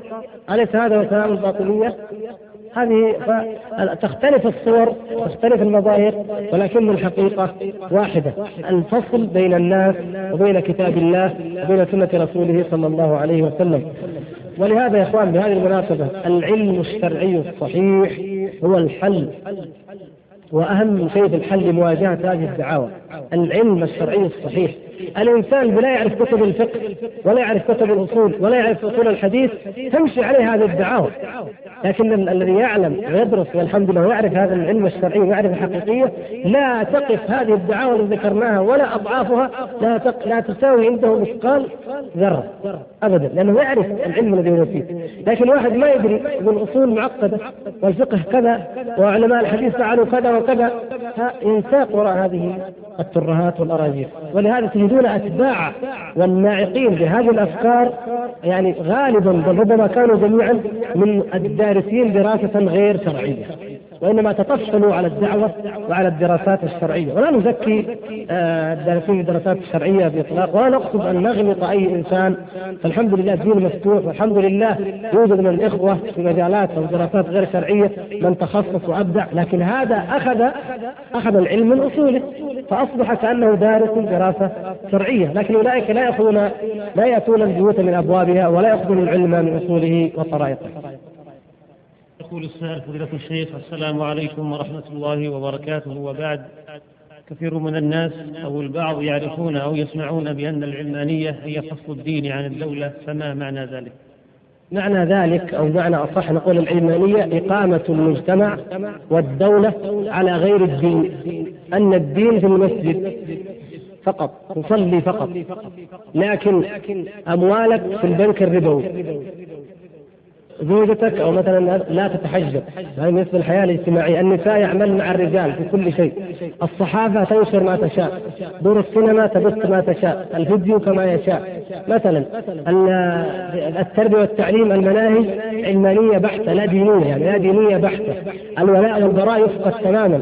أليس هذا هو كلام الباطنية؟ هذه تختلف الصور تختلف المظاهر ولكن الحقيقة واحدة. الفصل بين الناس وبين كتاب الله وبين سنة رسوله صلى الله عليه وسلم. ولهذا يا إخوان بهذه المناسبة العلم الشرعي الصحيح هو الحل. وأهم شيء في الحل لمواجهه هذه الدعاوى العلم الشرعي الصحيح. الإنسان لا يعرف كتب الفقه ولا يعرف كتب الأصول ولا يعرف أصول الحديث تمشي عليه هذه الدعاوى. لكن الذي يعلم ويدرس والحمد لله ويعرف هذا العلم الشرعي ويعرف الحقيقية لا تقف هذه الدعاوى التي ذكرناها ولا أضعافها لا تق... لا تساوي عنده مثقال ذرة ابدا لأنه يعرف العلم الذي هو فيه. لكن واحد ما يدري يقول الاصول معقدة والفقه كذا وعلماء الحديث فعلوا كذا وكذا ينساق وراء هذه الترهات والاراجيف ولهذا تجدون أتباع والناعقين بهذه الأفكار يعني غالبا بل ربما كانوا جميعا من الدارسين دراسة غير شرعية. وإنما تطفلوا على الدعوة وعلى الدراسات الشرعية. ولا نزكي آه، الدارسين الدراسات الشرعية بإطلاق ولا نقصد أن نغلط أي إنسان. فالحمد لله الدين مفتوح والحمد لله يوجد من الإخوة في مجالات أو دراسات غير شرعية من تخصص وأبدع لكن هذا أخذ أخذ العلم من أصوله فأصبح كأنه دارس دراسة شرعية. لكن أولئك لا يأخذون لا يأتون البيوت من أبوابها ولا يأخذون العلم من أصوله وطرائقه. يقول السائل فضيلة الشيخ السلام عليكم ورحمة الله وبركاته وبعد كثير من الناس أو البعض يعرفون أو يسمعون بأن العلمانية هي فصل الدين عن الدولة فما معنى ذلك؟ معنى ذلك أو معنى أصح نقول العلمانية إقامة المجتمع والدولة على غير الدين أن الدين في المسجد فقط تصلي فقط لكن أموالك في البنك الربوي زوجتك أو مثلا لا تتحجب. هذا بالنسبة للحياة الاجتماعية، النساء يعملن مع الرجال في كل شيء، الصحافة تنشر ما تشاء، دور السينما تبث ما تشاء، الفيديو كما يشاء، مثلا التربية والتعليم المناهج علمانية بحتة لا دينية يعني لا دينية بحتة، الولاء والبراء يفقد تماما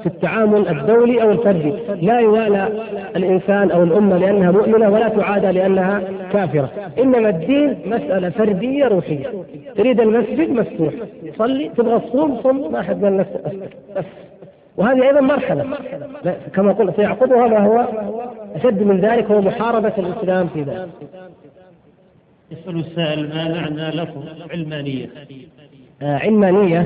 في التعامل الدولي أو الفردي، لا يوالى الإنسان أو الأمة لأنها مؤمنة ولا تعادى لأنها كافرة، إنما الدين مسألة فردية روحية. تريد المسجد مفتوح. صلي تبغى الصوم صوم ما أحد قال لك بس. وهذه أيضا مرحلة. كما قلت سيعقبها ما هو أشد من ذلك هو محاربة الإسلام في ذلك. يسأل السائل ما معنى لفظ علمانية؟ آه علمانية.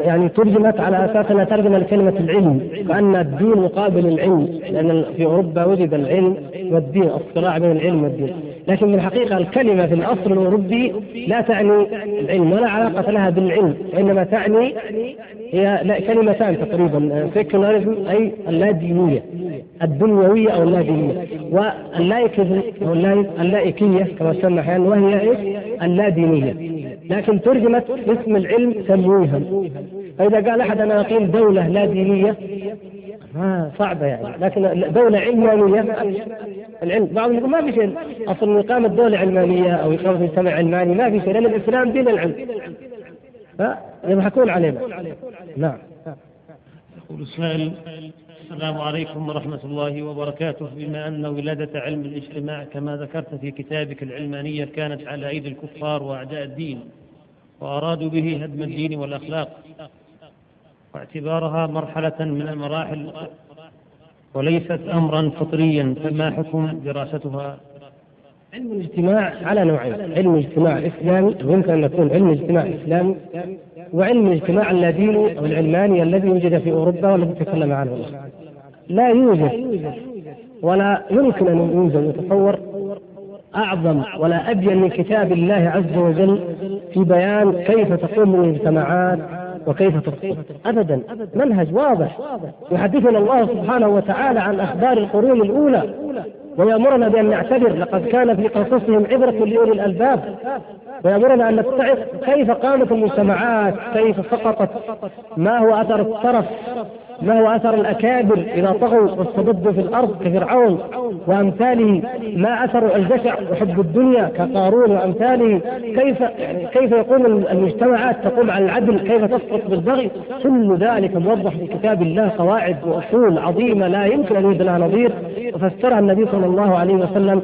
يعني ترجمت على أساس أنها ترجمه لكلمه العلم كأن الدين مقابل العلم لأن في أوروبا وجد العلم والدين الصراع بين العلم والدين. لكن في الحقيقة الكلمة في الأصل الأوروبي لا تعني العلم ولا علاقة لها بالعلم وإنما تعني هي كلمتان تقريبا سيكولاريزم أي اللادينية الدنيوية أو اللادينية. واللايكيه أو اللائكيه كما تسمى أحيانا وهي إيش؟ اللادينية. لكن ترجمت اسم العلم تمويها فإذا قال أحد أنا أقيم دولة لا دينيه ما صعبة يعني. لكن دوله علمانية العلم بعضهم يقول ما في شيء. أصلا إقامة دولة علمانية أو إقامة مجتمع علماني ما في شيء لأن الإسلام دين العلم. فيضحكون علينا. نعم. يقول السائل السلام عليكم ورحمة الله وبركاته. بما أن ولادة علم الاجتماع كما ذكرت في كتابك العلمانية كانت على أيدي الكفار وأعداء الدين وأرادوا به هدم الدين والأخلاق. واعتبارها مرحلة من المراحل وليست أمرا فطريا فما حكم دراستها؟ علم الاجتماع على نوعين علم الاجتماع الإسلامي يمكن أن يكون علم الاجتماع الإسلامي وعلم الاجتماع اللاديني أو العلماني الذي وجد في أوروبا والذي تكلم عنه. لا يوجد ولا يمكن أن يوجد يتصور أعظم ولا أبين من كتاب الله عز وجل في بيان كيف تقوم المجتمعات وكيف تسقط ابدا. منهج واضح. يحدثنا الله سبحانه وتعالى عن أخبار القرون الأولى. ويأمرنا بأن نعتبر لقد كان في قصصهم عبرة لأولي الألباب. ويأمرنا أن نتعظ كيف قامت المجتمعات كيف سقطت ما هو أثر الترف ما هو أثر الأكابر إذا طغوا واستبدوا في الأرض كفرعون وأمثاله ما أثر الجشع وحب الدنيا كقارون وأمثاله؟ كيف يعني كيف يقوم المجتمعات تقوم على العدل؟ كيف تسقط بالبغي؟ كل ذلك موضح في كتاب الله قواعد وأصول عظيمة لا يمكن أن يوجد لها نظير. وفسرها النبي صلى الله عليه وسلم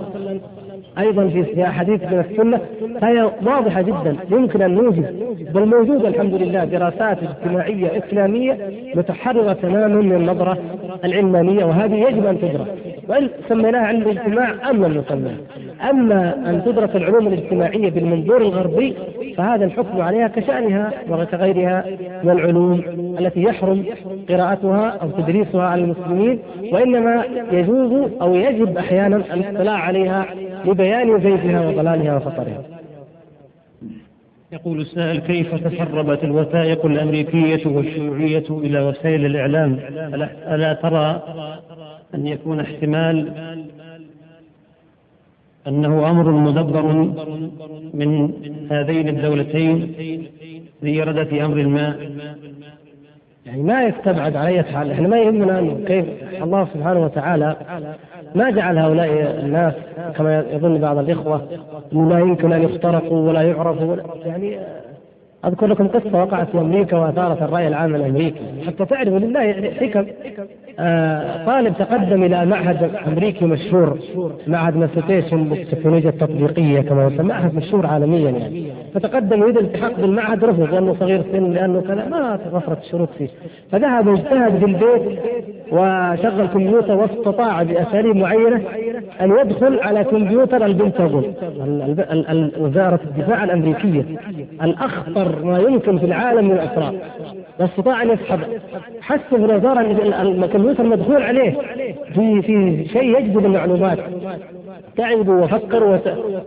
أيضا في احاديث من السنة فهي واضحة جدا يمكن أن نوجد بل موجوده الحمد لله دراسات اجتماعية إسلامية متحررة تماما من النظره العلمانية وهذه يجب أن تدرس وان سميناها علم الاجتماع أم لم نسميها أما أن تدرس العلوم الاجتماعية بالمنظور الغربي فهذا الحكم عليها كشأنها وكغيرها من العلوم التي يحرم قراءتها أو تدريسها على المسلمين وإنما يجوز أو يجب أحيانا الاطلاع عليها لبيان زيفها وضلالها وخطرها. يقول السائل كيف تسربت الوثائق الأمريكية والشيوعية إلى وسائل الإعلام؟ ألا ترى أن يكون احتمال أنه أمر مدبر من هذين الدولتين لإرادة أمر ما. يعني ما يستبعد على اي حال إحنا ما يهمنا كيف الله سبحانه وتعالى ما جعل هؤلاء الناس كما يظن بعض الإخوة انه لا يمكن أن يخترقوا ولا يعرفوا. يعني أذكر لكم قصة وقعت في أمريكا وأثارت الرأي العام الامريكي حتى تعرفوا لله حكم. آه، طالب تقدم إلى معهد أمريكي مشهور معهد ماساتيشن للتكنولوجيا التطبيقية كما يسمى معهد مشهور عالميا يعني. فتقدم يريد الالتحاق بالمعهد رفض لأنه صغير سن لأنه كذا ما توفرت الشروط فيه. فذهب اجتهد في البيت وشغل كمبيوتر واستطاع بأساليب معينة أن يدخل على كمبيوتر البنتاغون وزارة الدفاع الأمريكية الأخطر ما يمكن في العالم من الاسرار واستطاع أن يسحب. في الوزاره ان الكمبيوتر مدخول عليه. في في شيء يجذب المعلومات. تعبوا وفكروا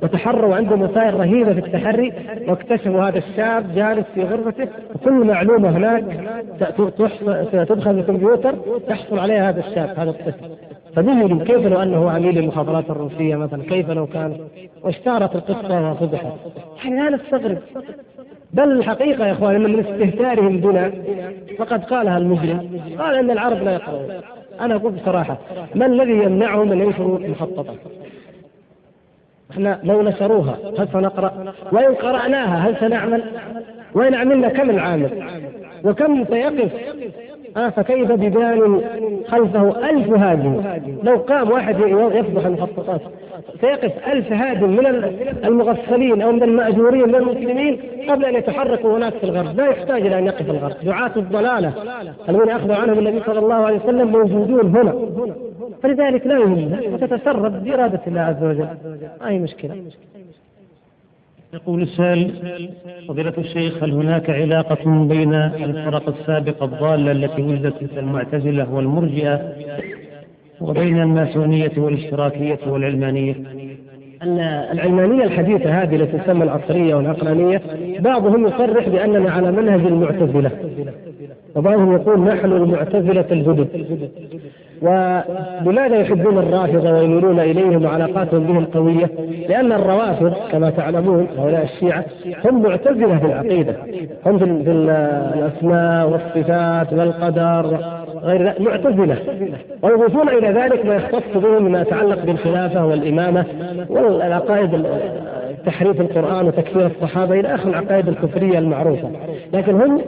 وتحروا عندهم وسائل رهيبة في التحري. واكتشفوا هذا الشاب جالس في غرفته. وكل معلومة هناك تدخل في الكمبيوتر. تحصل عليها هذا الشاب هذا الطفل. فذهلوا كيف لو أنه عميل المخابرات الروسية مثلا؟ كيف لو كان؟ واشتهرت القصة وفضحت. يعني لا نستغرب بل الحقيقة يا إخوان من استهتارهم بنا فقد قالها المجرم قال أن العرب لا يقرؤون أنا أقول بصراحة ما الذي يمنعهم من ينشروا المخططات إحنا لو نشروها هل سنقرأ؟ وإن قرأناها هل سنعمل؟ وإن عملنا كم العامل؟ وكم سيقف آه فكيف ببال خلفه ألف هادم لو قام واحد يفضح المخططات. سيقف ألف هادم من المغفلين أو من المأجورين من المسلمين قبل أن يتحركوا هناك في الغرب. لا يحتاج إلى أن يقف الغرب. دعاة الضلالة الذين أخذوا عنهم النبي صلى الله عليه وسلم موجودون هنا. فلذلك لا يهمنا وتتصرف بإرادة الله عز وجل. هي مشكلة؟ يقول السائل فضيلة الشيخ هل هناك علاقة بين الفرق السابقة الضالة التي ولدت مثل المعتزلة والمرجئة وبين الماسونية والاشتراكية والعلمانية؟ العلمانية الحديثة هذه التي تسمى العصرية والعقلانية بعضهم يصرح بأننا على منهج المعتزلة وبعضهم يقول نحن المعتزلة الجدد ولماذا يحبون الرافضة ويميلون إليهم وعلاقاتهم بهم قوية؟ لأن الروافض كما تعلمون هؤلاء الشيعة هم معتزلة في العقيدة هم في الأسماء والصفات والقدر غير معتزلة. ويضيفون إلى ذلك ما يختص بهم مما يتعلق بالخلافة والإمامة والعقائد تحريف القرآن وتكفير الصحابة إلى آخر العقائد الكفرية المعروفة. لكن هم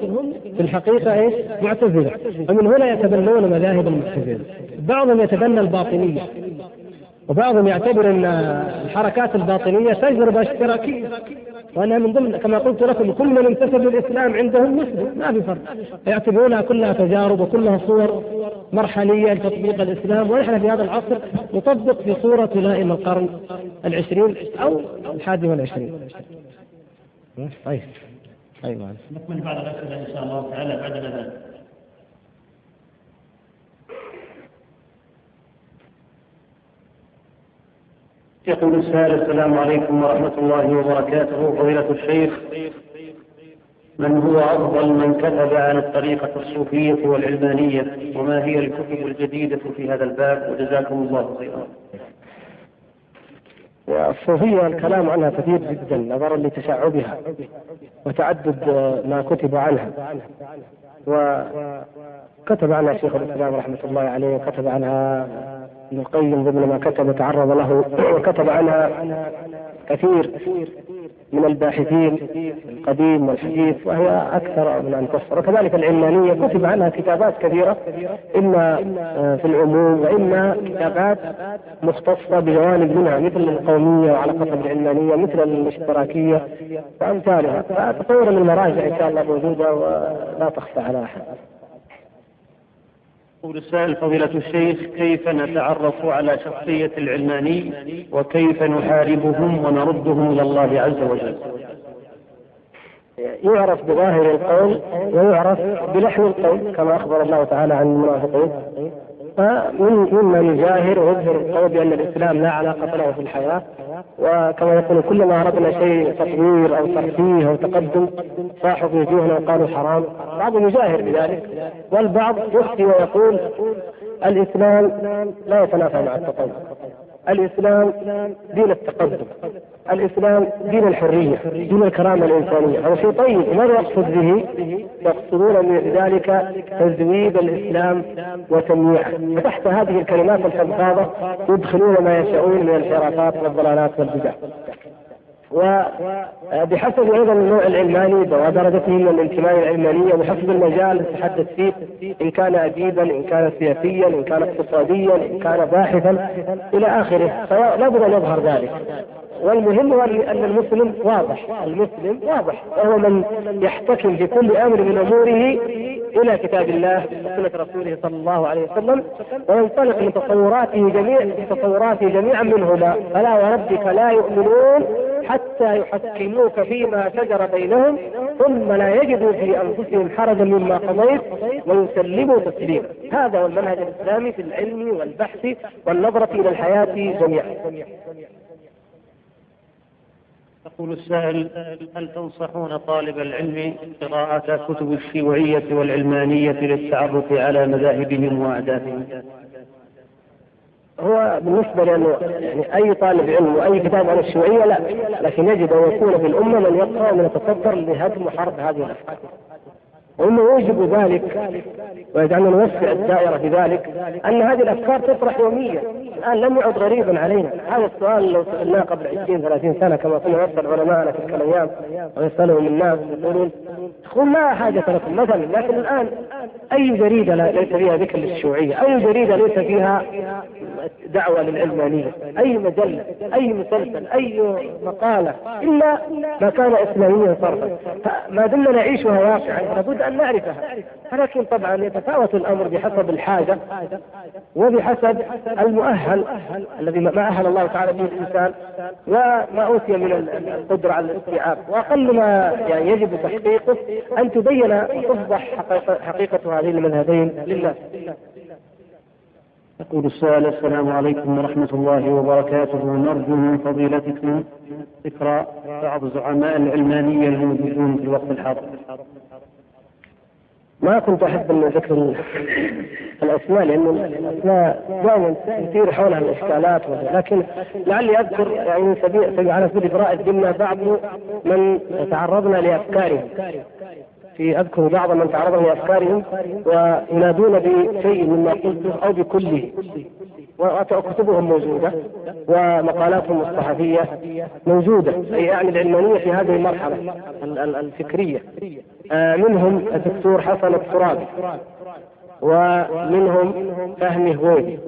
في الحقيقة إيش معتزلة. ومن هنا يتبنون مذاهب المعتزلة. بعضهم يتبنى الباطنية. وبعضهم يعتبر إن الحركات الباطنية تجربه اشتراكيه وانها من ضمن كما قلت لكم كل من انتسب للاسلام عندهم مسلم ما في فرق. يعتبرونها كلها تجارب وكلها صور مرحلية لتطبيق الإسلام. ونحن في هذا العصر نطبق في صورة تلائم القرن العشرين أو الحادي والعشرين. طيب. طيب نكمل بعض الأسئلة إن شاء الله تعالى بعد الأذان. يقول السائل السلام عليكم ورحمة الله وبركاته. فضيلة الشيخ من هو أفضل من كتب عن الطريقة الصوفية والعلمانية وما هي الكتب الجديدة في هذا الباب؟ وجزاكم الله خيرا. الصوفية الكلام عنها كثير جدا نظرا لتشعبها وتعدد ما كتب عنها. وكتب عنها شيخ الإسلام رحمة الله عليه وكتب عنها ابن القيم ضمن ما كتب تعرض له وكتب عنها كثير من الباحثين القديم والحديث وهي أكثر من أن تفسر وكذلك العلمانية كتب عنها كتابات كثيرة إما في العموم وإما كتابات مختصة بجوانب منها مثل القومية وعلاقتها بالعلمانية مثل الاشتراكية وأمثالها فتطور من المراجع إن شاء الله موجودة ولا تخفى على أحد. يقول السائل فضيلة الشيخ كيف نتعرف على شخصية العلماني وكيف نحاربهم ونردهم إلى الله عز وجل؟ يعرف بظاهر القول ويعرف بلحن القول كما أخبر الله تعالى عن المنافقين. فمن مما يجاهر ويظهر القول بأن الإسلام لا علاقة له في الحياة. وكما يقول كلما أردنا شيء تطوير أو ترفيه أو تقدم صاحوا في وجوهنا وقالوا حرام. بعضهم يجاهر بذلك والبعض يخفي ويقول الإسلام لا يتنافى مع التطور الإسلام دين التقدم. الإسلام دين الحرية دين الكرامة الإنسانية. هذا شيء طيب ماذا يقصد به؟ يقصدون بذلك تزويد الإسلام وتمييعه فتحت هذه الكلمات الفضفاضة يدخلون ما يشاءون من الانحرافات والضلالات والبدع. وبحسب أيضا النوع العلماني ودرجته من الانتماء العلمانيه وحسب المجال يتحدث فيه إن كان اديبا إن كان سياسيا إن كان اقتصاديا إن كان باحثا إلى آخره فلابد أن يظهر ذلك. والمهم هو ان المسلم واضح المسلم واضح وهو من يحتكم في كل أمر من أموره إلى كتاب الله وسنة رسوله صلى الله عليه وسلم وينطلق من تصوراته جميع تصوراته جميعا منهما. فلا وربك لا يؤمنون حتى يحكموك فيما شجر بينهم ثم لا يجدوا في أنفسهم حرجا مما قضيت ويسلموا تسليما. هذا هو المنهج الإسلامي في العلم والبحث والنظرة إلى الحياة جميعا. يقول السائل هل تنصحون طالب العلم قراءة كتب الشيوعية والعلمانية للتعرف على مذاهبهم وأهدافهم؟ هو بالنسبة لأنه يعني أي طالب علم وأي كتاب عن الشيوعية لا لكن يجب أن يكون في الأمة من يقرأ ومن يتصدر لهدم وحرب هذه الأفكار وإنه يوجب ذلك ويجعلنا نوسع الدائرة في ذلك أن هذه الأفكار تطرح يوميا. الآن لم يعد غريبا علينا. هذا السؤال لو سألناه قبل 20 30 سنة كما كنا نسأل علماءنا تلك الأيام ويسألهم الناس يقولون يقول لا حاجة لكم مثلا لكن الآن أي جريدة ليس فيها ذكر للشيوعية، أي جريدة ليس فيها دعوة للعلمانية، أي مجلة، أي مسلسل، أي مقالة؟ إلا ما كان اسلاميا صرفا، فما دمنا نعيشها واقعا لابد أن نعرفها، ولكن طبعا يتفاوت الأمر بحسب الحاجة وبحسب المؤهل الذي ما أهل الله تعالى به الإنسان وما أوتي من القدرة على الاستيعاب، وأقل ما يعني يجب تحقيقه أن تبين وتفضح حقيقه هذين المذهبين لله يقول السائل السلام عليكم ورحمة الله وبركاته. نرجو من فضيلتكم ذكر بعض زعماء العلمانية الموجودون في الوقت الحاضر. ما كنت أحب ان ذكر الأسماء لأن الأسماء دائما تثير حولها الإشكالات لكن لعلي أذكر يعني سبيل على سبيل ابراء الذمه بعض من تعرضنا لأفكارهم. في أذكر بعض من تعرض لأفكارهم وينادون بشيء مما قلته أو بكله. وكتبهم موجودة ومقالاتهم الصحفيه موجودة أي يعني العلمانية في هذه المرحلة الفكرية. آه، منهم الدكتور حسن الترابي ومنهم فهمي هويدي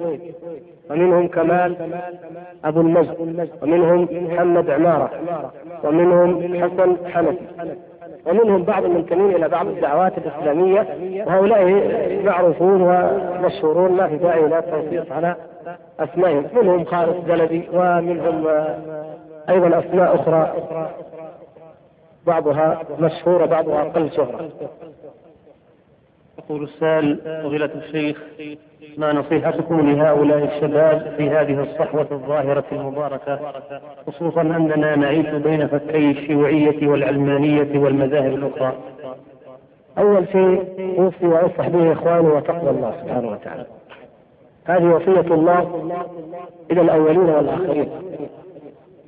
ومنهم كمال أبو المجد ومنهم محمد عمارة ومنهم حسن حنفي. ومنهم بعض المنتمين إلى بعض الدعوات الإسلامية وهؤلاء معروفون ومشهورون ما في داعي إلى التوثيق على أسمائهم. منهم خالد زلبي ومنهم أيضا أسماء أخرى بعضها مشهورة بعضها أقل شهرة. يقول السائل فضيلة الشيخ ما نصيحتكم لهؤلاء الشباب في هذه الصحوة الظاهرة المباركة خصوصا أننا نعيش بين فكي الشيوعية والعلمانية والمذاهب الأخرى. أول شيء أوصي وأنصح به إخواني وتقوى الله سبحانه وتعالى. هذه وصية الله إلى الأولين والآخرين.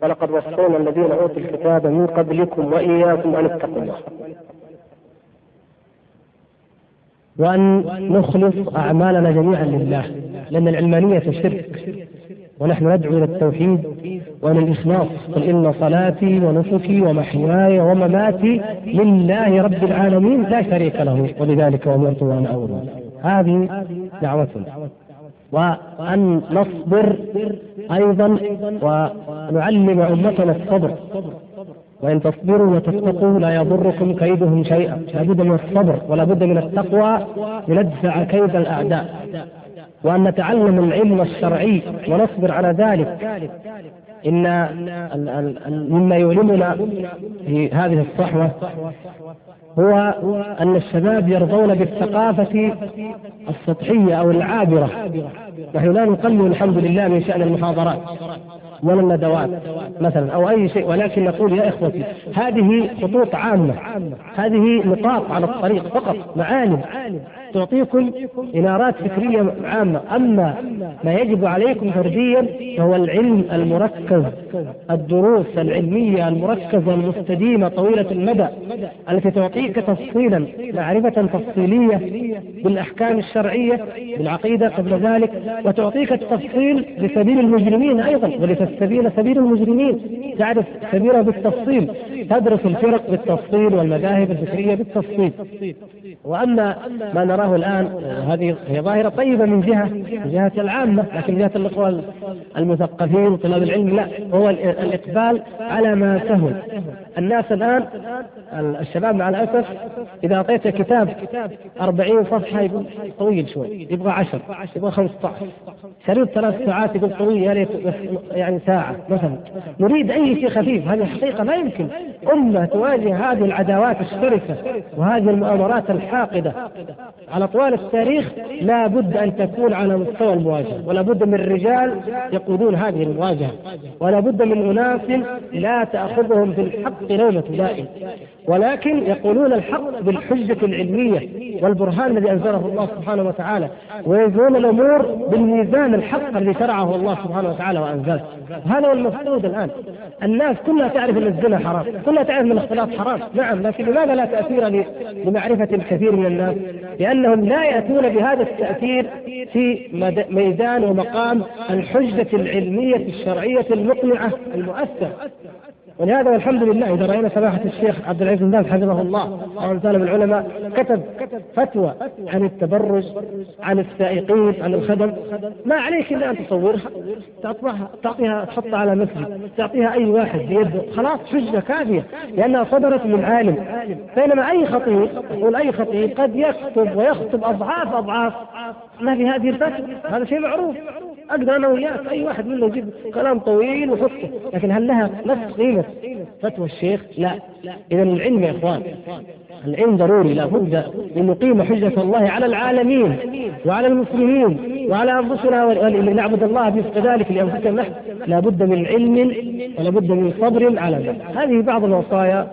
ولقد وصينا الذين أوتوا الكتاب من قبلكم وإياكم أن اتقوا الله. وأن نخلص أعمالنا جميعا لله لأن العلمانية شرك. ونحن ندعو إلى التوحيد وإلى الإخلاص. قل إن صلاتي ونسكي ومحياي ومماتي لله رب العالمين لا شريك له ولذلك أمرت وأن أول هذه دعوتنا. وأن نصبر أيضا ونعلم أمتنا الصبر. وإن تصبروا وتتقوا لا يضركم كيدهم شيئا. لابد من الصبر ولا بد من التقوى لندفع كيد الأعداء. وأن نتعلم العلم الشرعي ونصبر على ذلك. إن مما يؤلمنا في هذه الصحوة هو أن الشباب يرضون بالثقافة السطحية أو العابرة. نحن لا نقلل الحمد لله من شأن المحاضرات. ولا الندوات مثلا أو أي شيء. ولكن نقول يا إخوتي هذه خطوط عامة. هذه نقاط على الطريق فقط معالم تعطيكم إنارات فكرية عامة. أما ما يجب عليكم فرديا فهو العلم المركز الدروس العلمية المركزة المستديمة طويلة المدى التي تعطيك تفصيلا معرفة تفصيلية بالأحكام الشرعية بالعقيدة قبل ذلك وتعطيك التفصيل لسبيل المجرمين أيضا ولتستبين سبيل المجرمين. تعرف سبيله بالتفصيل تدرس الفرق بالتفصيل والمذاهب الفكرية بالتفصيل. وأما ما نراه الآن هذه هي ظاهرة طيبة من جهة من جهة العامة لكن جهة الاخوه المثقفين طلاب العلم لا هو الإقبال على ما سهل. الناس الآن الشباب مع الأسف إذا اعطيته كتاب 40 صفحة يقول طويل شوي يبغى 10 يبغى 15 شريط ثلاث ساعات يقول طويل يا ريت يعني ساعة مثلا. نريد أي شيء خفيف هذه حقيقة لا يمكن. أمة تواجه هذه العداوات الشرسة وهذه المؤامرات الحاقدة. على طوال التاريخ لا بد أن تكون على مستوى المواجهة ولا بد من رجال يقودون هذه المواجهة ولا بد من أناس لا تأخذهم في الحق لومة لائم ولكن يقولون الحق بالحجة العلمية والبرهان الذي أنزله الله سبحانه وتعالى ويزنون الأمور بالميزان الحق الذي شرعه الله سبحانه وتعالى وأنزله. هذا هو المفقود الآن. الناس كلها تعرف أن الزنا حرام كلها تعرف أن الاختلاط حرام. نعم لكن لماذا لا تأثير لمعرفة الكثير من الناس؟ لأنهم لا يأتون بهذا التأثير في ميدان ومقام الحجة العلمية الشرعية المقنعة المؤثرة. ولهذا والحمد لله إذا رأينا سماحه الشيخ عبد العزيز بن باز حفظه الله وامثال من العلماء كتب فتوى عن التبرج عن السائقين عن الخدم. ما عليك إلا أن تصورها تعطيها تعطيها تحطها على مسجد تعطيها أي واحد بيده. خلاص حجة كافية لأنها صدرت من عالم. بينما أي خطيب يقول أي خطيب قد يكتب ويخطب أضعاف أضعاف. ما في هذه الفتوى؟ هذا شيء معروف. أقدر أنا وياك أي واحد منا يجيب كلام طويل ويحطه لكن هل لها نفس قيمة فتوى الشيخ؟ لا. إذا العلم يا إخوان العلم ضروري لابد أن نقيم حجة الله على العالمين وعلى المسلمين وعلى أنفسنا ولنعبد الله بوفق ذلك لأنفسنا نحن. لابد من علم ولابد من صبر على ذلك. هذه بعض الوصايا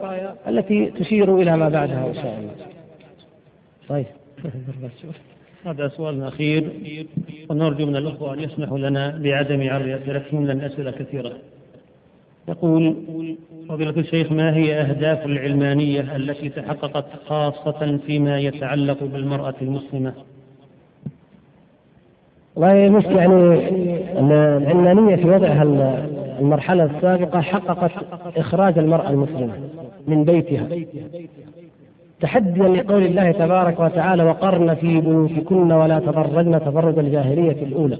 التي تشير إلى ما بعدها إن شاء الله. طيب. هذا سؤال أخير. ونرجو من الأخوة أن يسمحوا لنا بعدم عرض أسئلتهم لأن أسئلة كثيرة. يقول فضيلة الشيخ ما هي أهداف العلمانية التي تحققت خاصة فيما يتعلق بالمرأة المسلمة؟ والله مش يعني العلمانية في وضعها المرحلة السابقة حققت إخراج المرأة المسلمة من بيتها. تحديا لقول الله تبارك وتعالى وقرن في بيوتكن ولا تبرجن تبرج الجاهلية الأولى.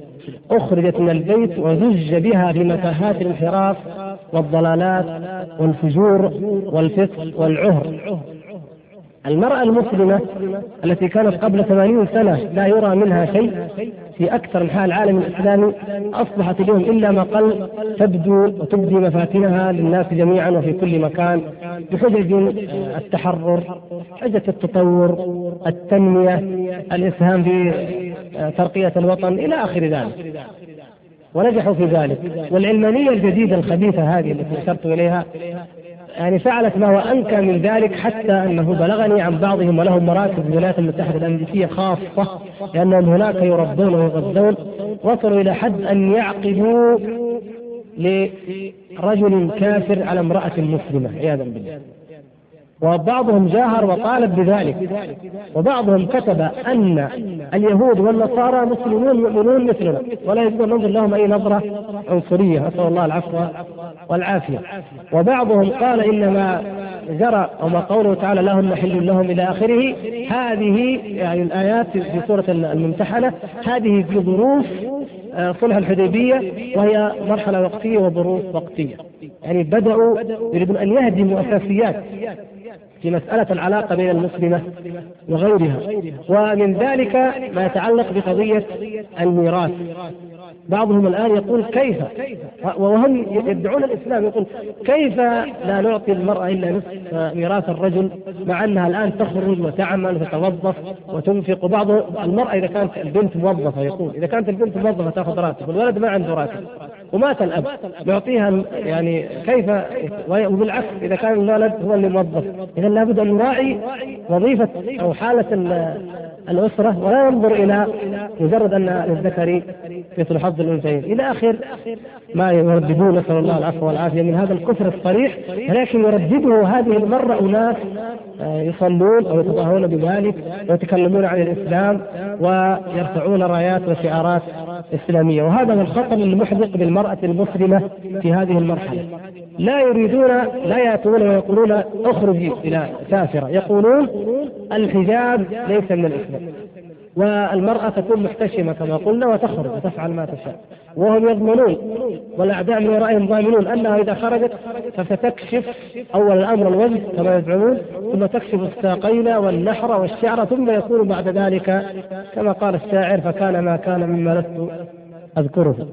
أخرجت من البيت وزج بها في متاهات الانحراف والضلالات والفجور والفسق والعهر. المرأة المسلمة التي كانت قبل ثمانين سنة لا يرى منها شيء في أكثر أنحاء العالم الإسلامي أصبحت اليوم إلا ما قل تبدو وتبدي مفاتنها للناس جميعا وفي كل مكان بحجج التحرر حجة التطور التنمية الإسهام في ترقية الوطن إلى آخر ذلك. ونجحوا في ذلك. والعلمانية الجديدة الخبيثة هذه التي أشرت إليها يعني فعلت ما هو أنكى من ذلك حتى أنه بلغني عن بعضهم ولهم مراكز في الولايات المتحدة الأمريكية خاصة لأنهم هناك يربون ويغذون. وصلوا إلى حد أن يعقدوا لرجل كافر على امرأة مسلمة عياذا بالله. وبعضهم جاهر وطالب بذلك. وبعضهم كتب أن اليهود والنصارى مسلمون يؤمنون مثلنا. ولا أن ننظر لهم أي نظرة عنصرية. نسال الله العفو والعافية. وبعضهم قال إنما جرى وما قوله تعالى لهن حل لهم إلى آخره. هذه يعني الآيات في سورة الممتحنة. هذه في ظروف آه، صلح الحديبية وهي مرحلة وقتية وظروف وقتية. يعني بدأوا يريدون أن يهدموا أساسيات في مسألة العلاقة بين المسلمة وغيرها. ومن ذلك ما يتعلق بقضية الميراث. بعضهم الآن يقول كيف؟ وهم يدعون الإسلام يقول كيف لا نعطي المرأة إلا نصف ميراث الرجل مع أنها الآن تخرج وتعمل وتتوظف وتنفق؟ بعض المرأة إذا كانت البنت موظفة يقول إذا كانت البنت موظفة تأخذ راتب والولد ما عنده راتب ومات الأب يعطيها يعني كيف؟ وبالعكس إذا كان الولد هو اللي موظف إذا لابد أن نراعي وظيفة أو حالة الأسرة ولا ننظر إلى مجرد أن للذكر مثل حظ الأنثيين. إلى آخر ما يرددون نسأل الله العفو والعافية من هذا الكفر الصريح ولكن يردده هذه المرة أناس آه، يصلون أو يتظاهرون بذلك ويتكلمون عن الإسلام ويرفعون رايات وشعارات إسلامية. وهذا هو الخطر المحدق بالمرأة المسلمة في هذه المرحلة. لا يريدون لا يأتون ويقولون اخرجي إلى كافرة. يقولون الحجاب ليس من الإسلام. والمرأة تكون محتشمة كما قلنا وتخرج وتفعل ما تشاء. وهم يضمنون والأعداء من ورائهم ضامنون أنها إذا خرجت فستكشف أول الأمر الوجه كما يزعمون ثم تكشف الساقين والنحر والشعر ثم يكون بعد ذلك كما قال الشاعر فكان ما كان مما لست أذكره.